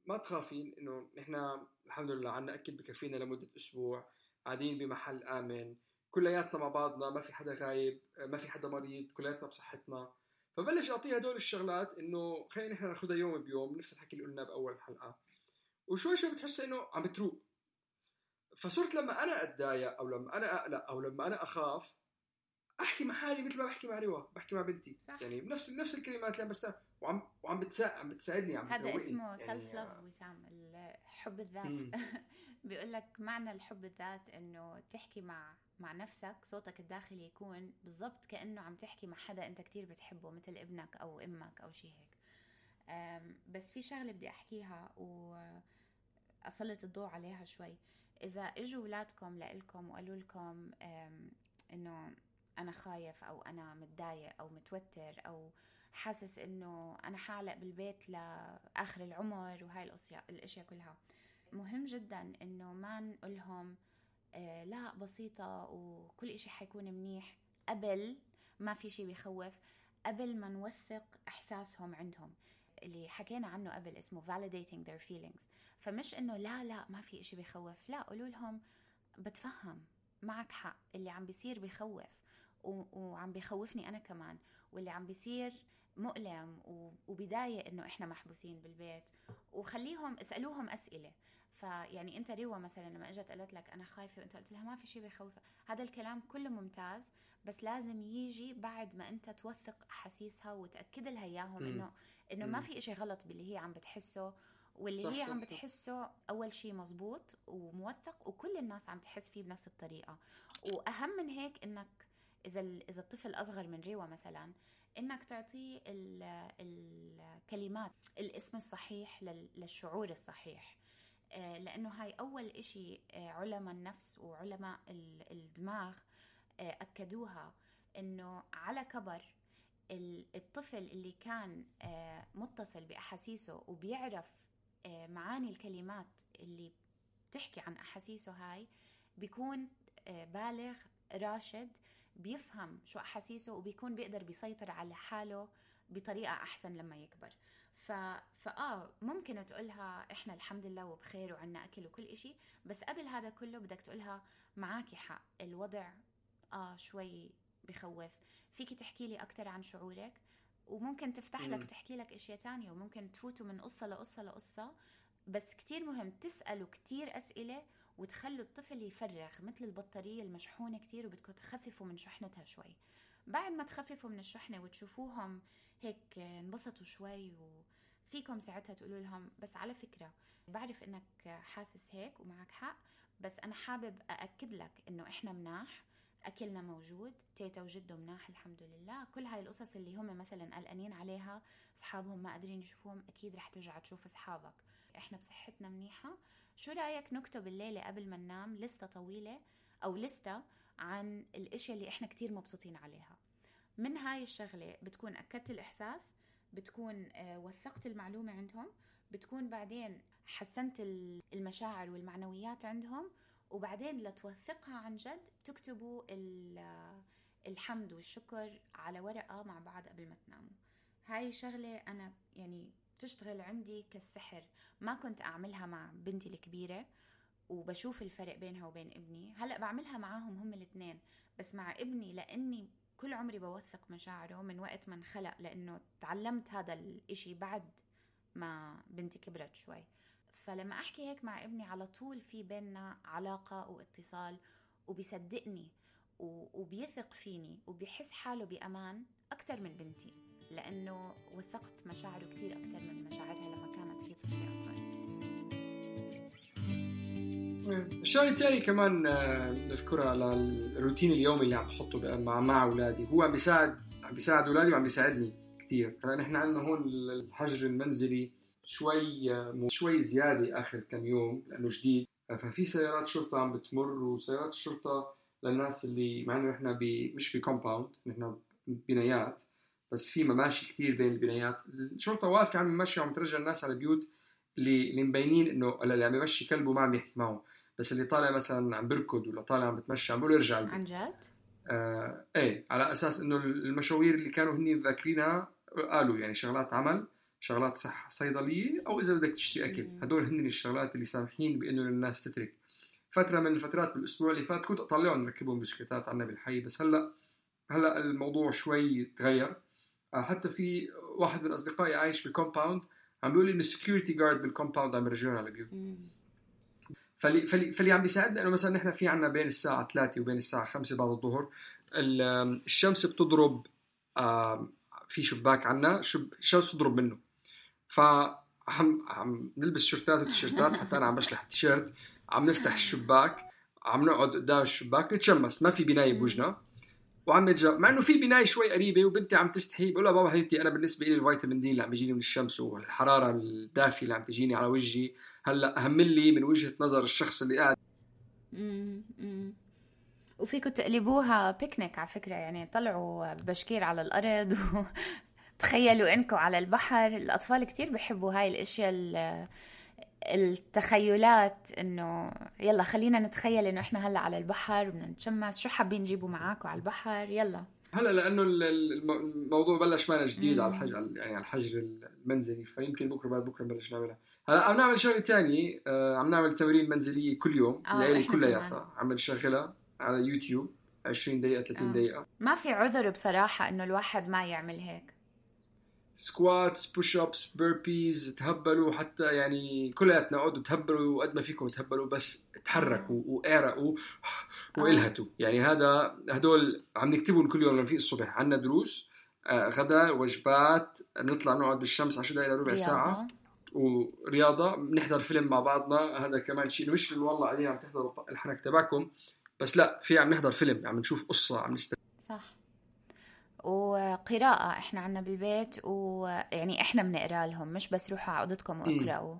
ما تخافين إنه نحن الحمد لله عنا أكل بكفينا لمدة أسبوع قاعدين بمحل آمن كلياتنا مع بعضنا ما في حدا غايب ما في حدا مريض كلياتنا بصحتنا. فبلش أعطيها هدول الشغلات إنه خلينا نحن ناخذها يوم بيوم نفس الحكي اللي قلناه بأول حلقة. وشوي شوي بتحس إنه عم بتروق فصرت لما أنا أتضايق أو لما أنا أقلق أو لما أنا أخاف أحكي مع حالي مثل ما بحكي مع روا بحكي مع بنتي. صح. يعني بنفس نفس الكلمات اللي عم بس وعم وعم بتساعد عم بتساعدني عم هذا اسمه self يعني love وسام الحب الذات. بيقول لك معنى الحب الذات إنه تحكي مع مع نفسك صوتك الداخلي يكون بالضبط كأنه عم تحكي مع حدا أنت كتير بتحبه مثل ابنك أو أمك أو شيء هيك. بس في شغلة بدي أحكيها وأسلط الضوء عليها شوي. إذا إجوا اولادكم لإلكم وقالوا لكم إنه أنا خايف أو أنا متضايق أو متوتر أو حاسس إنه أنا حعلق بالبيت لآخر العمر وهاي الاشياء الأشياء كلها. مهم جدا إنه ما نقولهم آه لا بسيطة وكل إشي حيكون منيح. قبل ما في شي بيخوف قبل ما نوثق إحساسهم عندهم. اللي حكينا عنه قبل اسمه validating their feelings. فمش إنه لا لا ما في إشي بيخوف. لا قولوا لهم بتفهم معك حق. اللي عم بيصير بيخوف. وعم بيخوفني أنا كمان واللي عم بيصير مؤلم وبداية إنه إحنا محبوسين بالبيت وخليهم اسألوهم أسئلة. فيعني أنت ريوا مثلا لما إجت قالت لك أنا خايفة وأنت قلت لها ما في شيء بخوفها هذا الكلام كله ممتاز بس لازم يجي بعد ما أنت توثق أحاسيسها وتأكد لها إياهم انه إنه ما في شيء غلط باللي هي عم بتحسه. واللي صح هي صح عم. بتحسه أول شيء مزبوط وموثق وكل الناس عم تحس فيه بنفس الطريقة. وأهم من هيك إنك إذا إذا الطفل أصغر من ريوة مثلا إنك تعطيه ال- الكلمات الاسم الصحيح لل- للشعور الصحيح. آه، لأنه هاي أول إشي آه، علماء النفس وعلماء ال- الدماغ آه، أكدوها إنه على كبر ال- الطفل اللي كان متصل بأحاسيسه وبيعرف معاني الكلمات اللي بتحكي عن أحاسيسه هاي بيكون بالغ راشد بيفهم شو أحاسيسه وبيكون بيقدر بيسيطر على حاله بطريقة أحسن لما يكبر. ف... فاه ممكن تقولها إحنا الحمد لله وبخير وعنا أكل وكل إشي بس قبل هذا كله بدك تقولها معاكي حق. الوضع آه شوي بخوف. فيكي تحكي لي أكثر عن شعورك؟ وممكن تفتح لك. وتحكي لك إشياء تانية وممكن تفوتوا من قصة لقصة لقصة. بس كتير مهم تسألوا كتير أسئلة وتخلوا الطفل يفرغ مثل البطارية المشحونة كتير وبدكم تخففوا من شحنتها شوي. بعد ما تخففوا من الشحنة وتشوفوهم هيك انبسطوا شوي وفيكم ساعتها تقولوا لهم بس على فكرة بعرف إنك حاسس هيك ومعك حق بس أنا حابب أأكد لك إنه إحنا مناح أكلنا موجود تيتا وجده مناح الحمد لله كل هاي القصص اللي هم مثلا قلقانين عليها أصحابهم ما قادرين يشوفوهم أكيد رح ترجع تشوف أصحابك. إحنا بصحتنا منيحة. شو رأيك نكتب الليلة قبل ما ننام لستة طويلة أو لستة عن الإشياء اللي إحنا كتير مبسوطين عليها؟ من هاي الشغلة بتكون أكدت الإحساس بتكون آه، وثقت المعلومة عندهم بتكون بعدين حسنت ال- المشاعر والمعنويات عندهم وبعدين لتوثقها عن جد تكتبوا ال- الحمد والشكر على ورقة مع بعض قبل ما تناموا. هاي شغلة أنا يعني بتشتغل عندي كالسحر. ما كنت أعملها مع بنتي الكبيرة وبشوف الفرق بينها وبين ابني. هلأ بعملها معاهم هم الاثنين بس مع ابني لأني كل عمري بوثق مشاعره من وقت ما انخلق لأنه تعلمت هذا الإشي بعد ما بنتي كبرت شوي. فلما أحكي هيك مع ابني على طول في بيننا علاقة واتصال وبيصدقني وبيثق فيني وبيحس حاله بأمان أكثر من بنتي. لأنه وثقت مشاعره كثير أكثر من مشاعرها لما كانت هي طفله اصغر الشغله الثانية كمان آه، نذكرها على الروتين اليومي اللي عم بحطه مع مع أولادي. هو عم بيساعد عم بيساعد أولادي وعم بيساعدني كثير هلا نحن عندنا هون الحجر المنزلي شوي آه، شوي زيادة آخر كم يوم لأنه جديد. ففي سيارات شرطة عم بتمر وسيارات الشرطة للناس اللي مع إنه نحن مش بكومباوند نحن بنايات. بس في مماشي كثير بين البنايات. الشرطة واقفة عم تمشي وعم ترجع الناس على البيوت اللي اللي مبينين إنه اللي عم يمشي كلبه ما عم يحكي معه بس اللي طالع مثلا عم بركض ولا طالع عم بتمشى عم بقول ارجع. البيت عن جد؟ آه إيه على أساس إنه المشاوير اللي كانوا هني ذاكرينها قالوا يعني شغلات عمل شغلات صح صيدلية أو إذا بدك تشتري أكل. هدول هن الشغلات اللي سامحين بإنه الناس تترك. فترة من الفترات بالأسبوع اللي فات كنت أطلعهم نركبهم بسكليتات عنا بالحي. بس هلا هلأ الموضوع شوي تغير. حتى في واحد من أصدقائي عايش ب compound عم بيقول لي إنه ال security guard بال compound عم يرجعون على البيوت. فاللي فاللي فاللي عم بيساعدنا إنه مثلا نحن في عنا بين الساعة 3 وبين الساعة 5 بعد الظهر ال- الشمس بتضرب في شباك عنا شب الشمس بتضرب منه. ف عم عم نلبس شورتات وتيشيرتات حتى أنا عم بشلح التيشيرت عم نفتح الشباك عم نقعد قدام الشباك نتشمس ما في بناية بوجنا. وعم نتجا مع إنه في بناية شوي قريبة وبنتي عم تستحي بقول لها بابا حبيبتي أنا بالنسبة لي الفيتامين دي اللي عم بيجيني من الشمس والحرارة الدافية اللي عم تجيني على وجهي هلأ أهم لي من وجهة نظر الشخص اللي قاعد. وفيكم تقلبوها بيكنيك على فكرة يعني طلعوا بشكير على الأرض وتخيلوا إنكم على البحر الأطفال كتير بيحبوا هاي الأشياء ال- التخيلات إنه يلا خلينا نتخيل إنه إحنا هلا على البحر بدنا نتشمس. شو حابين نجيبوا معاكم على البحر؟ يلا. هلا لأنه ال- ال- الم- الموضوع بلش معنا جديد مم. على الحجر يعني على الحجر المنزلي فيمكن بكرة بعد بكرة نبلش نعملها. هلا عم نعمل شغلة ثانية عم نعمل تمارين منزلية كل يوم. آه، إحنا كلياتها. عم نشغلها على يوتيوب. 20 دقيقة 30 آه. دقيقة. ما في عذر بصراحة إنه الواحد ما يعمل هيك. squats push ups burpees تهبلوا حتى يعني كلياتنا اقعدوا تهبلوا قد ما فيكم تهبلوا بس تحركوا وإعرقوا وإلهتوا. يعني هذا هدول عم نكتبهم كل يوم في الصبح. عندنا دروس آه، غدا وجبات بنطلع نقعد بالشمس 10 دقائق لربع ساعة. ورياضة بنحضر فيلم مع بعضنا. هذا كمان شيء مش والله قاعدين عم تحضروا الحنك تبعكم. بس لا في عم نحضر فيلم عم نشوف قصة عم نست صح وقراءة. إحنا عنا بالبيت ويعني إحنا بنقرأ لهم مش بس روحوا على اوضتكم واقرأوا.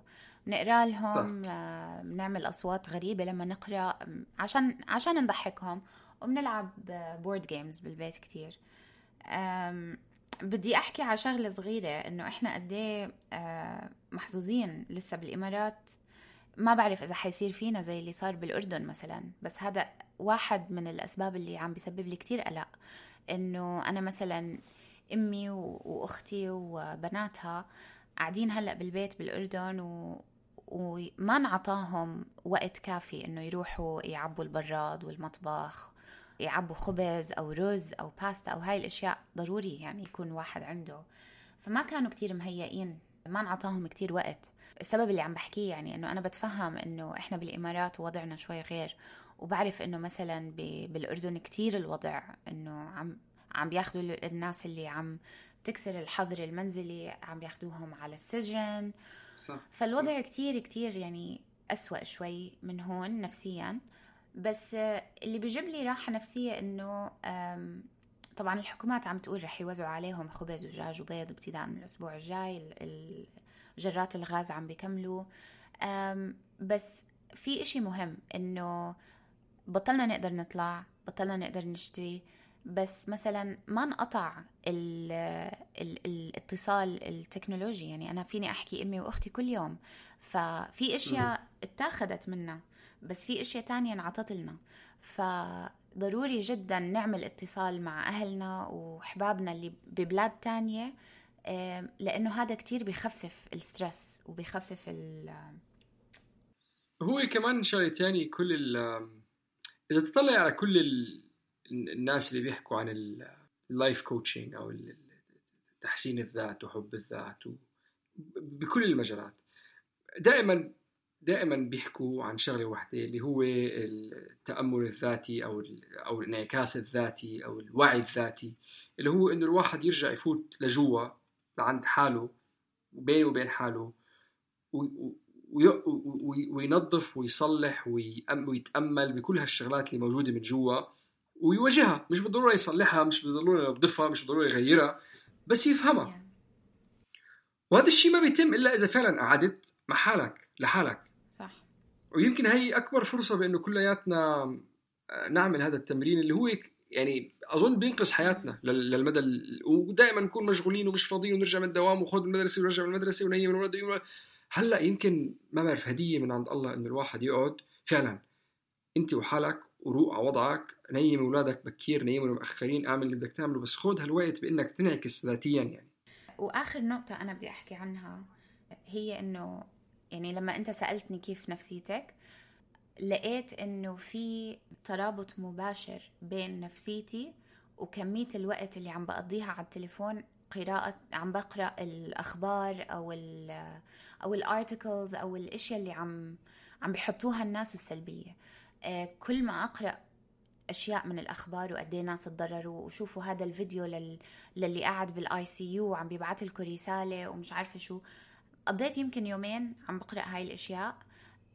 نقرا لهم آه، بنعمل أصوات غريبة لما نقرأ عشان عشان نضحكهم. وبنلعب board games بالبيت كتير. بدي أحكي على شغلة صغيرة إنه إحنا قد إيه آه، محظوظين لسه بالإمارات. ما بعرف إذا حيصير فينا زي اللي صار بالأردن مثلا بس هذا واحد من الأسباب اللي عم بيسبب لي كتير قلق. إنه أنا مثلا أمي وأختي وبناتها قاعدين هلأ بالبيت بالأردن و... وما انعطاهم وقت كافي إنه يروحوا يعبوا البراد والمطبخ يعبوا خبز أو رز أو باستا أو هاي الأشياء ضروري يعني يكون واحد عنده. فما كانوا كتير مهيئين ما انعطاهم كتير وقت. السبب اللي عم بحكيه يعني إنه أنا بتفهم إنه إحنا بالإمارات وضعنا شوي غير. وبعرف إنه مثلا بالأردن كتير الوضع إنه عم عم بياخذوا الناس اللي عم تكسر الحظر المنزلي عم بياخذوهم على السجن. صح. فالوضع كتير كتير يعني أسوأ شوي من هون نفسيا. بس اللي بيجيب لي راحة نفسية إنه طبعا الحكومات عم تقول رح يوزعوا عليهم خبز ودجاج وبيض ابتداء من الأسبوع الجاي جرات الغاز عم بيكملوا بس في إشي مهم إنه بطلنا نقدر نطلع بطلنا نقدر نشتري. بس مثلا ما انقطع ال ال الاتصال التكنولوجي. يعني أنا فيني أحكي أمي وأختي كل يوم. ففي أشياء اتاخذت منا بس في أشياء تانية انعطت لنا. فضروري جدا نعمل اتصال مع أهلنا وحبابنا اللي ببلاد تانية لأنه هذا كتير بخفف ال stress وبخفف ال هو كمان شغلة تاني كل ال إذا تطلع على كل ال الناس اللي بيحكوا عن ال life coaching أو تحسين الذات وحب الذات بكل المجالات. دائما دائما بيحكوا عن شغلة واحدة اللي هو التأمل الذاتي أو أو الانعكاس الذاتي أو الوعي الذاتي اللي هو إنه الواحد يرجع يفوت لجوا لعند حاله وبينه وبين حاله وينظف ويصلح ويتأمل بكل هالشغلات اللي موجودة من جوا ويواجهها. مش بالضرورة يصلحها مش بالضرورة ينظفها مش بالضرورة يغيرها بس يفهمها. وهذا الشيء ما بيتم إلا إذا فعلا قعدت مع حالك لحالك. صح. ويمكن هي أكبر فرصة بأنه كلياتنا آه، نعمل هذا التمرين اللي هو يعني أظن بينقذ حياتنا للمدى ودائما نكون مشغولين ومش فاضيين ونرجع من الدوام وخذ المدرسة ونرجع من المدرسة ونيم الولد هلأ يمكن ما بعرف هدية من عند الله إنه الواحد يقعد. فعلا أنت وحالك وروق على وضعك نيم اولادك بكير نيم مؤخرين اعمل اللي بدك تعمله بس خذ هالوقت بإنك تنعكس ذاتيا يعني. وآخر نقطة أنا بدي أحكي عنها هي إنه يعني لما أنت سألتني كيف نفسيتك لقيت إنه في ترابط مباشر بين نفسيتي وكمية الوقت اللي عم بقضيها على التليفون قراءة عم بقرأ الأخبار أو ال أو ال articles أو الأشياء اللي عم عم بيحطوها الناس السلبية. آه، كل ما أقرأ أشياء من الأخبار وقد إيه ناس تضرروا وشوفوا هذا الفيديو لل... للي قاعد بال ICU وعم بيبعث لكم رسالة ومش عارفة شو. قضيت يمكن يومين عم بقرأ هاي الأشياء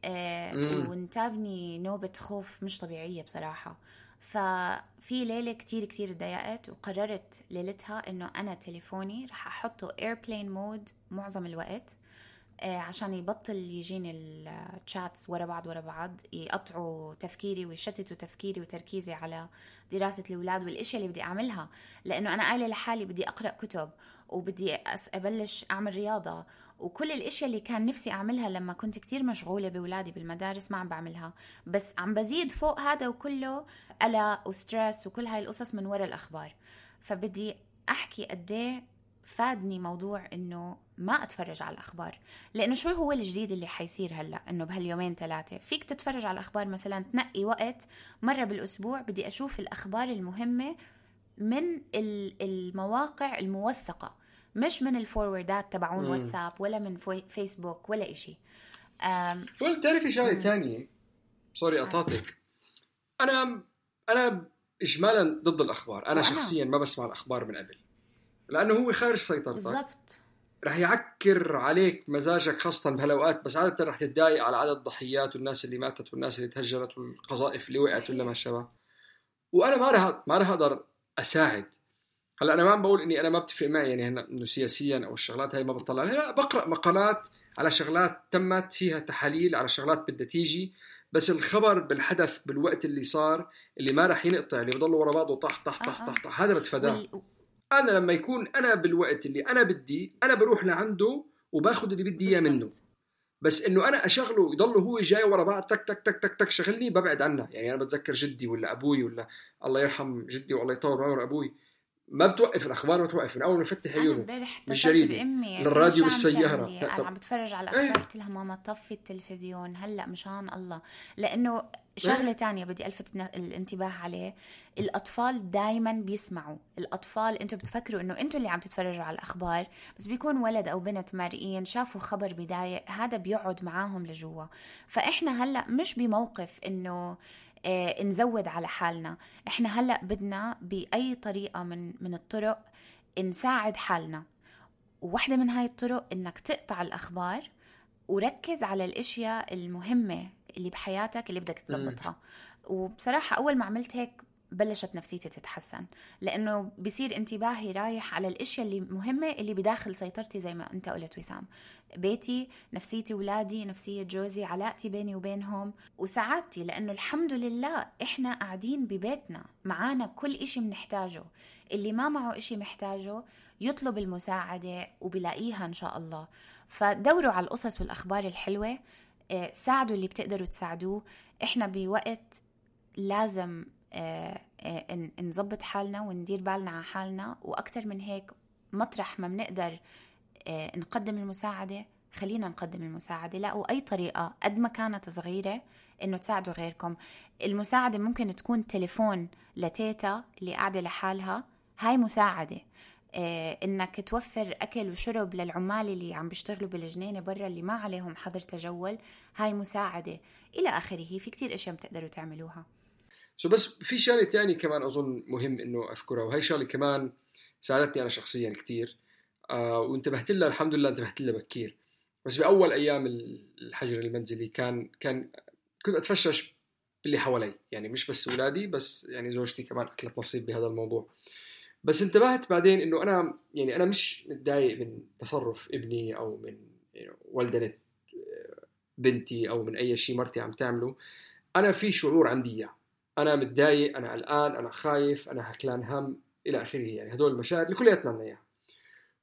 آه وانتابني نوبة خوف مش طبيعية بصراحة. ففي ليلة كتير كتير تضايقت وقررت ليلتها إنه أنا تليفوني رح أحطه airplane mode معظم الوقت. عشان يبطل يجيني ال chats ورا بعض ورا بعض يقطعوا تفكيري ويشتتوا تفكيري وتركيزي على دراسة الأولاد والأشياء اللي بدي أعملها. لأنه أنا قايلة لحالي بدي أقرأ كتب وبدي أبلش أعمل رياضة. وكل الإشياء اللي كان نفسي أعملها لما كنت كتير مشغولة بأولادي بالمدارس ما عم بعملها. بس عم بزيد فوق هذا وكله قلق وستريس وكل هاي القصص من وراء الأخبار. فبدي أحكي قد إيه فادني موضوع إنه ما أتفرج على الأخبار. لأنه شو هو الجديد اللي حيصير هلأ؟ إنه بهاليومين ثلاثة. فيك تتفرج على الأخبار مثلا تنقي وقت مرة بالأسبوع بدي أشوف الأخبار المهمة من المواقع الموثقة مش من الفوروردات تبعون واتساب ولا من فيسبوك ولا إشي. بتعرفي شغلة ثانية سوري قطعتك. أنا أنا اجمالا ضد الأخبار. أنا. شخصيا ما بسمع الأخبار من قبل لأنه هو خارج سيطرتك. بالضبط. رح يعكر عليك مزاجك خاصة بهالأوقات بس عادة رح تتضايق على عدد الضحيات والناس اللي ماتت والناس اللي تهجرت والقذائف اللي وقعت ولا ما شابه. وأنا ما رح ما رح أقدر أساعد. هلأ أنا ما عم بقول إني أنا ما بتفق معي يعني هنا إنه سياسيا أو الشغلات هاي ما بطلع لا بقرأ مقالات على شغلات تمت فيها تحاليل على شغلات بدها تيجي بس الخبر بالحدث بالوقت اللي صار اللي ما راح ينقطع اللي بضل ورا بعضه طح طح طح طح, طح. هذا بتفاداه. أنا لما يكون أنا بالوقت اللي أنا بدي أنا بروح لعنده وباخذ اللي بدي إياه منه. بس إنه أنا أشغله يضل هو جاي ورا بعض تك تك تك تك تك شغلني ببعد عنه. يعني أنا بتذكر جدي ولا أبوي ولا الله يرحم جدي والله يطول بعمر أبوي. ما بتوقف الأخبار ما بتوقف. من أول ما يفتح عيونه مش جريده للراديو بالسياره أنا عم بتفرج على الاخبار قلت لها ماما طفي التلفزيون. هلأ مشان الله. لأنه شغلة تانية بدي ألفت الانتباه عليه. الأطفال دائما بيسمعوا. الأطفال أنتم بتفكروا إنه أنتم اللي عم تتفرجوا على الأخبار بس بيكون ولد أو بنت مارئين شافوا خبر بداية هذا بيقعد معاهم لجوا. فإحنا هلأ مش بموقف إنه آه، نزود على حالنا. إحنا هلأ بدنا بأي طريقة من من الطرق نساعد حالنا. وواحدة من هاي الطرق إنك تقطع الأخبار وركز على الأشياء المهمة اللي بحياتك اللي بدك تظبطها. وبصراحة أول ما عملت هيك بلشت نفسيتي تتحسن. لأنه بصير انتباهي رايح على الأشياء اللي مهمة اللي بداخل سيطرتي زي ما أنت قلت وسام. بيتي نفسيتي ولادي نفسية جوزي علاقتي بيني وبينهم. وسعادتي لأنه الحمد لله إحنا قاعدين ببيتنا. معانا كل إشي بنحتاجه. اللي ما معه إشي محتاجه يطلب المساعدة وبلاقيها إن شاء الله. فدوروا على القصص والأخبار الحلوة. آه، ساعدوا اللي بتقدروا تساعدوه. إحنا بوقت لازم نظبط حالنا وندير بالنا على حالنا وأكثر من هيك مطرح ما بنقدر آه، نقدم المساعدة خلينا نقدم المساعدة. لاقوا أي طريقة قد ما كانت صغيرة إنه تساعدوا غيركم. المساعدة ممكن تكون تليفون لتيتا اللي قاعدة لحالها. هاي مساعدة. إنك توفر أكل وشرب للعمال اللي عم بيشتغلوا بالجنينة برا اللي ما عليهم حظر تجول. هاي مساعدة. إلى آخره في كتير أشياء بتقدروا تعملوها. سو بس في شغلة ثانية كمان أظن مهم إنه أذكرها وهي شغلة كمان ساعدتني أنا شخصيا كثير آه وانتبهت لها الحمد لله انتبهت لها بكير. بس بأول أيام الحجر المنزلي كان كان كنت أتفشش باللي حوالي. يعني مش بس اولادي بس يعني زوجتي كمان أكلت نصيب بهذا الموضوع. بس انتبهت بعدين إنه أنا يعني أنا مش متضايق من تصرف ابني أو من ولدنة بنتي أو من أي شيء مرتي عم تعمله. أنا في شعور عندي إياه. أنا متضايق أنا قلقان أنا خايف أنا هكلان هم إلى آخره يعني. هدول المشاعر اللي كلياتنا عندنا إياها.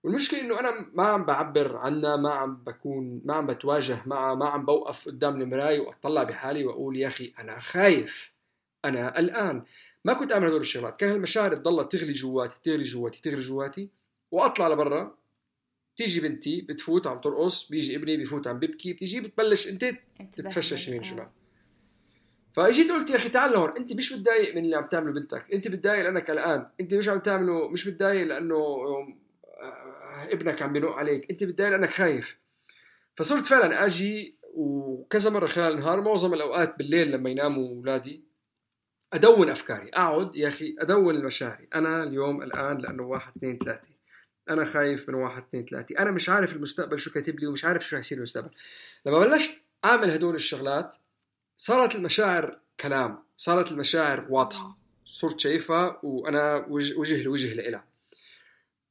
والمشكلة إنه أنا ما عم بعبر عنها ما عم بكون ما عم بتواجه معها ما عم بوقف قدام المراية وأطلع بحالي وأقول يا أخي أنا خايف أنا قلقان. ما كنت أعمل هدول الشغلات. كان المشاعر تضلها تغلي جواتي تغلي جواتي تغلي جواتي وأطلع لبرا. تيجي بنتي بتفوت عم ترقص بيجي ابني بفوت عم ببكي بتيجي بتبلش أنت تتفشش يمين شمال. فاجيت قلت يا أخي تعال لهون أنت مش متضايق من اللي عم تعمله بنتك؟ أنت متضايق لأنك قلقان أنت مش عم تعمله مش متضايق لأنه آه، ابنك عم بينق عليك أنت متضايق لأنك خايف. فصرت فعلا أجي وكذا مرة خلال النهار معظم الأوقات بالليل لما يناموا اولادي أدون أفكاري أقعد يا أخي أدون مشاعري أنا اليوم الآن لأنه واحد اثنين ثلاثة. أنا خايف من واحد اثنين ثلاثة. أنا مش عارف المستقبل شو كاتب لي ومش عارف شو يصير المستقبل لما بلشت أعمل هدول الشغلات صارت المشاعر كلام صارت المشاعر واضحة. صرت شايفها وأنا وجه لوجه لإلها.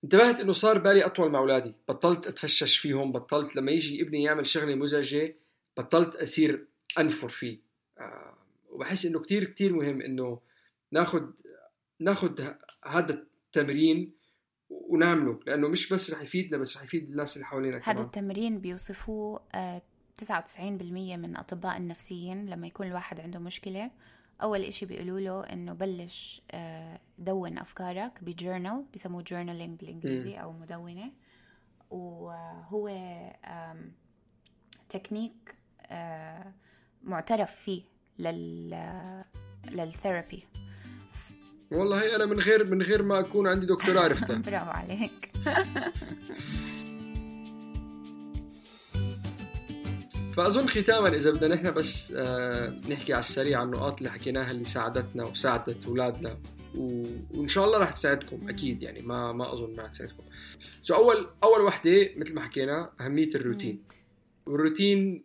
انتبهت إنه صار بالي أطول مع أولادي. بطلت أتفشش فيهم بطلت لما يجي ابني يعمل شغلة مزعجة بطلت أصير أنفر فيه. آه وبحس إنه كتير كتير مهم إنه ناخذ ناخذ هذا التمرين ونعمله. لأنه مش بس رح يفيدنا بس رح يفيد الناس اللي حوالينا هذا التمرين بيوصفوه آه 99% من أطباء النفسيين لما يكون الواحد عنده مشكلة أول إشي بيقولوا له إنه بلش آه، دون أفكارك ب journal بيسموه journaling بالإنجليزي أو مدونة. وهو تكنيك آه، معترف فيه لل لل therapy. والله أنا من غير من غير ما أكون عندي دكتوراه عرفتها برافو عليك. فأظن ختاما إذا بدنا نحن بس آه، نحكي على السريع عن النقاط اللي حكيناها اللي ساعدتنا وساعدت أولادنا و... وإن شاء الله راح تساعدكم أكيد يعني ما ما أظن ما راح تساعدكم. سو أول أول وحدة مثل ما حكينا أهمية الروتين. والروتين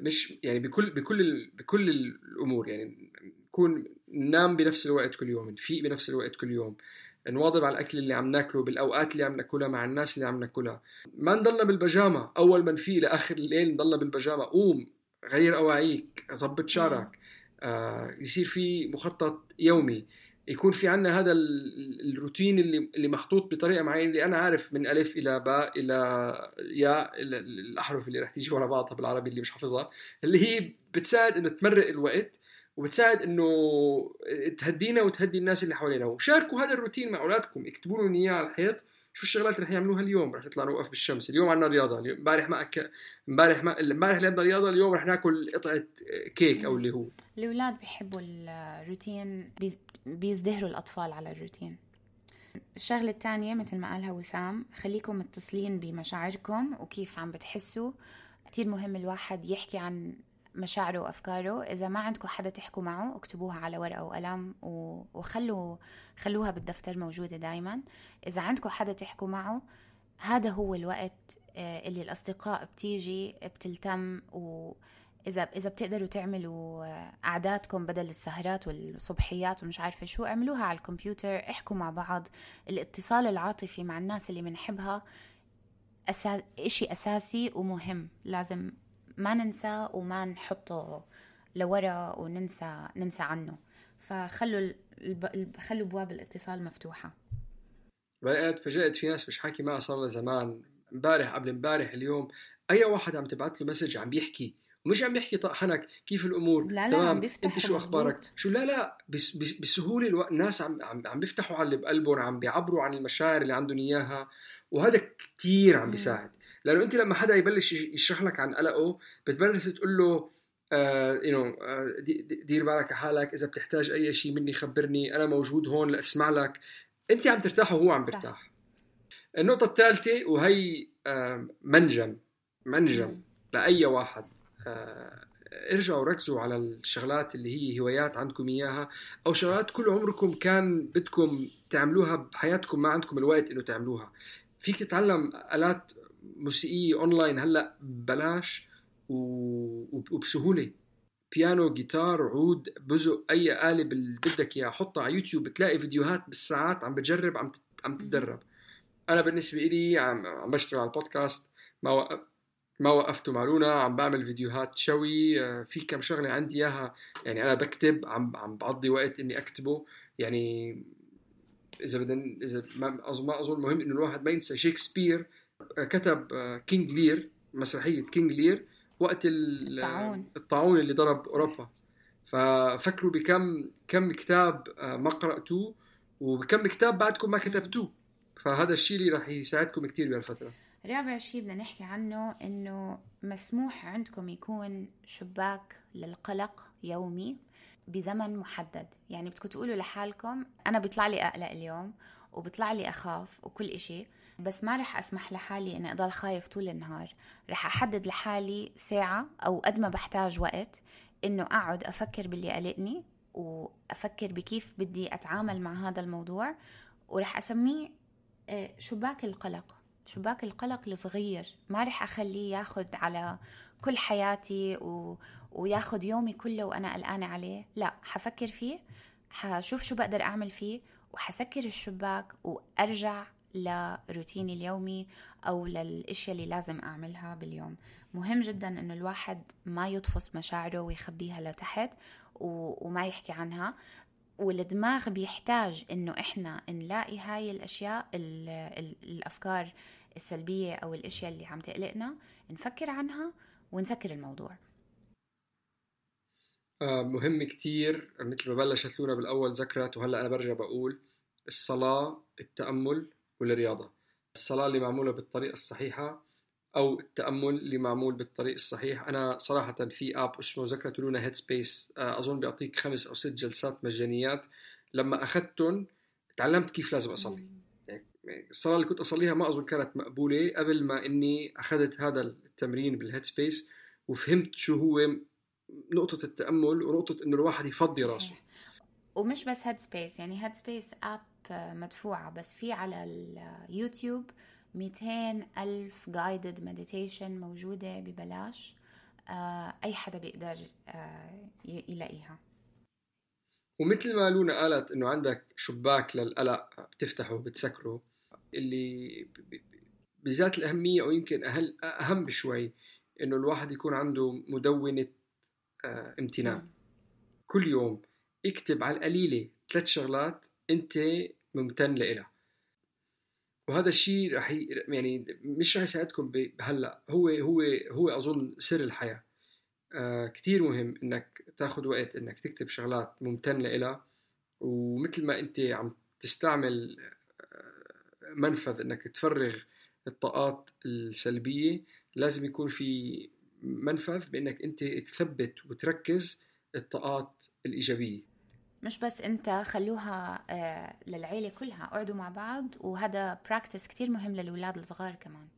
مش يعني بكل بكل بكل الأمور يعني نكون ننام بنفس الوقت كل يوم نفيق بنفس الوقت كل يوم نواظب على الأكل اللي عم ناكله بالأوقات اللي عم ناكلها مع الناس اللي عم ناكلها. ما نضلنا بالبجامة. أول ما نفيق لآخر الليل نضلنا بالبجامة. قوم غير أواعيك ظبط شعرك. آه يصير في مخطط يومي. يكون في عندنا هذا الروتين اللي اللي محطوط بطريقة معينة اللي أنا عارف من ألف إلى باء إلى ياء الأحرف اللي رح تيجي ورا بعضها بالعربي اللي مش حافظها اللي هي بتساعد إنه تمرق الوقت. وبتساعد إنه تهدينا وتهدي الناس اللي حوالينا. وشاركوا هذا الروتين مع أولادكم اكتبوا لهم إياه على الحيط. شو الشغلات اللي رح يعملوها اليوم رح نطلع نوقف بالشمس. اليوم عندنا رياضة. امبارح ما أك... امبارح ما امبارح لعبنا رياضة اليوم رح ناكل قطعة كيك أو اللي هو. الأولاد بيحبوا الروتين بيزدهروا الأطفال على الروتين. الشغلة الثانية مثل ما قالها وسام خليكم متصلين بمشاعركم وكيف عم بتحسوا. كتير مهم الواحد يحكي عن مشاعره وأفكاره. إذا ما عندكم حدا تحكوا معه اكتبوها على ورقة وقلم وخلوا خلوها بالدفتر موجودة دائما إذا عندكم حدا تحكوا معه هذا هو الوقت آه، اللي الأصدقاء بتيجي بتلتم و إذا إذا بتقدروا تعملوا آه، قعداتكم بدل السهرات والصبحيات ومش عارفة شو اعملوها على الكمبيوتر احكوا مع بعض. الاتصال العاطفي مع الناس اللي بنحبها أساس... إشي أساسي ومهم. لازم ما ننسى وما نحطه لورا وننسى ننسى عنه. فخلوا الب... خلوا ابواب الاتصال مفتوحة. بقيت فجأت في ناس مش حاكي معها صار زمان. امبارح قبل امبارح اليوم أي واحد عم تبعت له مسج عم بيحكي. ومش عم يحكي طحنك كيف الأمور؟ لا لا تمام؟ عم أنت شو أخبارك؟ شو؟ لا لا بس بس بسهولة ألو... الناس عم عم عم بيفتحوا على اللي بقلبهم عم بيعبروا عن المشاعر اللي عندهم إياها. وهذا كثير عم بيساعد. لأنه أنت لما حدا يبلش يشرح لك عن قلقه بتبلش تقول له you know دير بالك على حالك إذا بتحتاج أي شيء مني خبرني أنا موجود هون لأسمع لك. أنت عم ترتاح وهو عم بيرتاح. النقطة الثالثة وهي uh, منجم منجم لأي واحد. ارجعوا ركزوا على الشغلات اللي هي هوايات عندكم إياها أو شغلات كل عمركم كان بدكم تعملوها بحياتكم ما عندكم الوقت إنه تعملوها. فيك تتعلم آلات موسيقيه أونلاين هلأ ببلاش وبسهولة. بيانو جيتار عود بزق أي اللي بدك إياها. حطها على يوتيوب بتلاقي فيديوهات بالساعات عم بتجرب عم عم تتدرب. أنا بالنسبة لي عم عم بشتغل على البودكاست. ما وقف ما وقفته مع لونا عم بعمل فيديوهات شوي. آه، في كم شغلة عندي إياها. يعني أنا بكتب عم عم بقضي وقت إني أكتبه. يعني إذا بدنا إذا ما اظن ما أظن مهم إنه الواحد ما ينسى. شكسبير كتب King Lear مسرحية King Lear وقت الطاعون. الطاعون اللي ضرب أوروبا. ففكروا بكم كم كتاب آه، ما قرأتوه وبكم كتاب بعدكم ما كتبتوه. فهذا الشيء اللي راح يساعدكم كثير بهالفترة. رابع شيء بدنا نحكي عنه إنه مسموح عندكم يكون شباك للقلق يومي بزمن محدد. يعني بدكم تقولوا لحالكم أنا بيطلع لي أقلق اليوم وبيطلع لي أخاف وكل إشي. بس ما رح أسمح لحالي إني أضل خايف طول النهار. رح أحدد لحالي ساعة أو قد ما بحتاج وقت إنه أقعد أفكر باللي قلقني وأفكر بكيف بدي أتعامل مع هذا الموضوع. ورح أسميه آه، شباك القلق؟ شباك القلق الصغير؟ ما رح أخليه ياخد على كل حياتي و... وياخد يومي كله وأنا قلقانة عليه. لا حفكر فيه حشوف شو بقدر أعمل فيه وحسكر الشباك وأرجع لروتيني اليومي أو للأشياء اللي لازم أعملها باليوم. مهم جدا أنه الواحد ما يطفص مشاعره ويخبيها لتحت وما يحكي عنها. والدماغ بيحتاج إنه إحنا نلاقي هاي الأشياء ال ال الأفكار السلبية أو الأشياء اللي عم تقلقنا نفكر عنها ونسكر الموضوع. آه، مهم كتير. مثل ما بلشت لونا بالأول ذكرت وهلأ أنا برجع بقول الصلاة التأمل والرياضة الصلاة اللي معمولة بالطريقة الصحيحة أو التأمل اللي معمول بالطريق الصحيح أنا صراحة في آب اسمه ذكرت لونا هيد سبيس أظن بيعطيك خمس أو ست جلسات مجانيات. لما أخذتهم تعلمت كيف لازم أصلي. يعني الصلاة اللي كنت أصليها ما أظن كانت مقبولة قبل ما إني أخذت هذا التمرين بال Headspace وفهمت شو هو نقطة التأمل ونقطة إنه الواحد يفضي راسه. ومش بس Headspace يعني Headspace app مدفوعة بس في على اليوتيوب 200 ألف guided meditation موجودة ببلاش آه، أي حدا بيقدر آه، يلاقيها. ومثل ما لونا قالت إنه عندك شباك للقلق بتفتحه بتسكره اللي بذات الأهمية أو يمكن أهل أهم بشوي إنه الواحد يكون عنده مدونة آه، امتنان كل يوم اكتب على القليلة ثلاث شغلات أنت ممتن لها وهذا الشيء رح يعني مش رح يساعدكم بهلأ. هو هو هو أظن سر الحياة. آه كثير مهم إنك تاخذ وقت إنك تكتب شغلات ممتن لها ومثل ما أنت عم تستعمل آه، منفذ إنك تفرغ الطاقات السلبية لازم يكون في منفذ بإنك أنت تثبت وتركز الطاقات الإيجابية. مش بس انت خلوها آه، للعيلة كلها اقعدوا مع بعض وهذا براكتس كتير مهم للولاد الصغار كمان.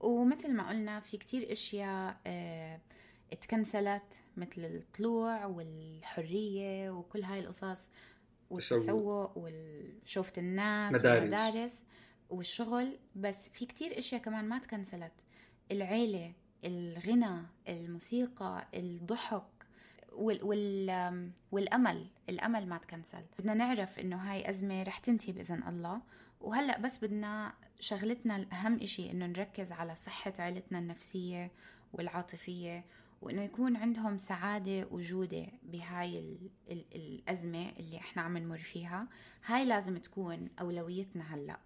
ومثل ما قلنا في كتير أشياء آه اتكنسلت مثل الطلوع والحرية وكل هاي القصص والتسوق وشوفة الناس مدارس. والمدارس والشغل. بس في كتير أشياء كمان ما تكنسلت العيلة الغنى الموسيقى الضحك وال وال والأمل الأمل ما تكنسل. بدنا نعرف إنه هاي أزمة رح تنتهي بإذن الله. وهلأ بس بدنا شغلتنا الأهم إشي إنه نركز على صحة عيلتنا النفسية والعاطفية وإنه يكون عندهم سعادة وجودة بهاي ال ال الأزمة اللي إحنا عم نمر فيها. هاي لازم تكون أولويتنا هلأ.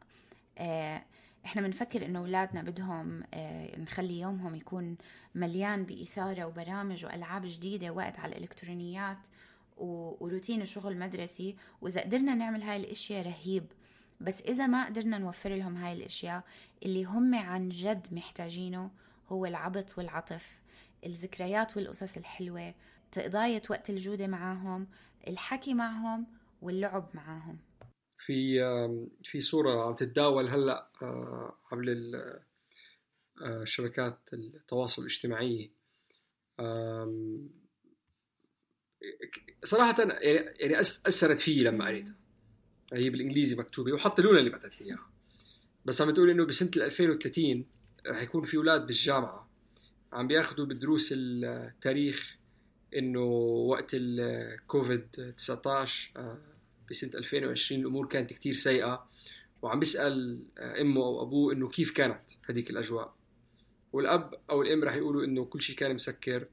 آه إحنا بنفكر إنه أولادنا بدهم آه، نخلي يومهم يكون مليان بإثارة وبرامج وألعاب جديدة وقت على الإلكترونيات وروتين الشغل المدرسي. وإذا قدرنا نعمل هاي الأشياء رهيب. بس إذا ما قدرنا نوفر لهم هاي الأشياء اللي هم عن جد محتاجينه هو العبط والعطف الذكريات والقصص الحلوة تقضاية وقت الجودة معاهم الحكي معهم واللعب معاهم. في في صورة عم تتداول هلأ آه، عبر آه، شبكات التواصل الاجتماعي. صراحة يعني يعني أثرت فيي لما قريتها. هي بالإنجليزي مكتوبة وحتى لولا اللي بعثت لي اياها بس عم تقول إنه بسنة 2030 رح يكون في أولاد بالجامعة. عم بياخذوا بدروس التاريخ إنه وقت الكوفيد 19 بسنة 2020 الأمور كانت كثير سيئة وعم بيسأل آه، أمه أو أبوه إنه كيف كانت هذيك الأجواء؟ والأب أو الأم رح يقولوا إنه كل شيء كان مسكر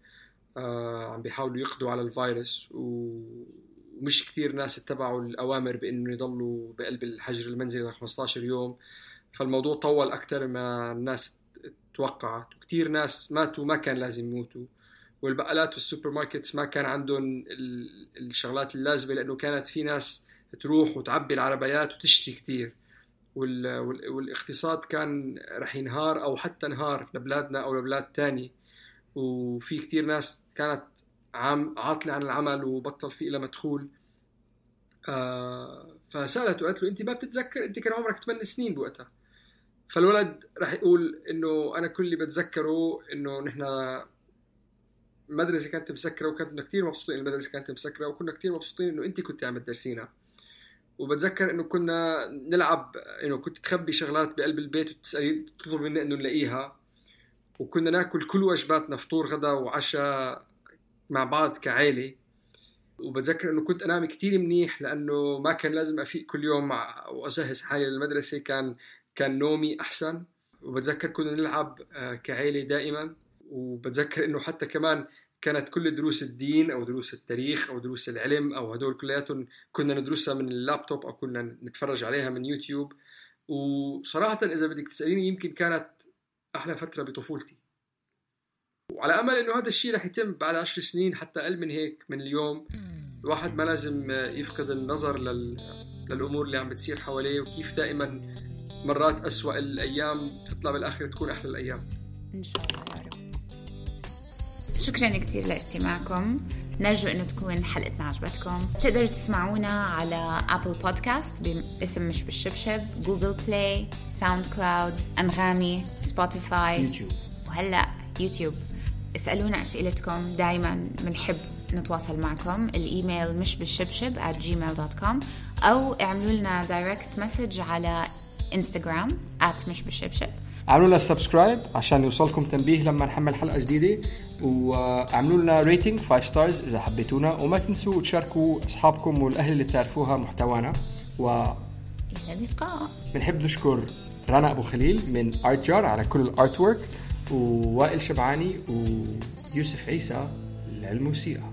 آه، عم بيحاولوا يقضوا على الفيروس ومش كثير ناس اتبعوا الأوامر بانه يضلوا بقلب الحجر المنزلي ل 15 يوم. فالموضوع طول أكثر ما الناس توقعت وكثير ناس ماتوا ما كان لازم يموتوا. والبقالات وال supermarkets ما كان عندهم الشغلات اللازمة لأنه كانت في ناس تروح وتعبي العربيات وتشتري كثير والاقتصاد كان رح ينهار أو حتى انهار لبلادنا أو لبلاد تاني وفي كثير ناس كانت عام عاطلة عن العمل وبطل في لها مدخول آه فسالته قالت له أنت ما بتتذكر؟ أنت كان عمرك 8 سنين بوقتها. فالولد رح يقول إنه أنا كل اللي بتذكره إنه نحن المدرسة كانت مسكرة وكنا كثير مبسوطين المدرسة كانت مسكرة وكنا كثير مبسوطين إنه انت كنت عم تدرسينا وبتذكر إنه كنا نلعب إنه كنت تخبي شغلات بقلب البيت وتسألي تطلب منا إنه نلاقيها. وكنا نأكل كل وجباتنا فطور غدا وعشاء مع بعض كعائله وبتذكر إنه كنت أنام كثير منيح لأنه ما كان لازم أفيق كل يوم وأجهز حالي للمدرسة كان كان نومي أحسن. وبتذكر كنا نلعب آه، كعائله دائما. وبتذكر إنه حتى كمان كانت كل دروس الدين أو دروس التاريخ أو دروس العلم أو هدول كلياتهم كنا ندرسها من اللابتوب أو كنا نتفرج عليها من يوتيوب. وصراحة إذا بدك تسأليني يمكن كانت أحلى فترة بطفولتي. وعلى أمل إنه هذا الشيء رح يتم بعد عشر سنين حتى أقل من هيك من اليوم الواحد ما لازم يفقد النظر لل... للأمور اللي عم بتصير حواليه وكيف دائما مرات أسوأ الأيام تطلع بالاخر تكون أحلى الأيام. إن شاء الله. يا رب شكرا كثير لاستماعكم. نرجو إنه تكون حلقتنا عجبتكم. تقدروا تسمعونا على ابل بودكاست باسم مش بالشبشب Google Play SoundCloud أنغامي Spotify يوتيوب. وهلأ يوتيوب. اسألونا أسئلتكم. دائما بنحب نتواصل معكم. الإيميل مش بالشبشب at gmail.com أو اعملوا لنا direct message على انستغرام at مش بالشبشب. اعملوا لنا subscribe عشان يوصلكم تنبيه لما نحمل حلقة جديدة. واعملوا لنا rating 5 stars إذا حبيتونا. وما تنسوا تشاركوا أصحابكم والأهل اللي بتعرفوها محتوانا. و إلى اللقاء. بنحب نشكر رنا أبو خليل من ارت جار على كل الارت ورك ووائل شبعاني ويوسف عيسى للموسيقى.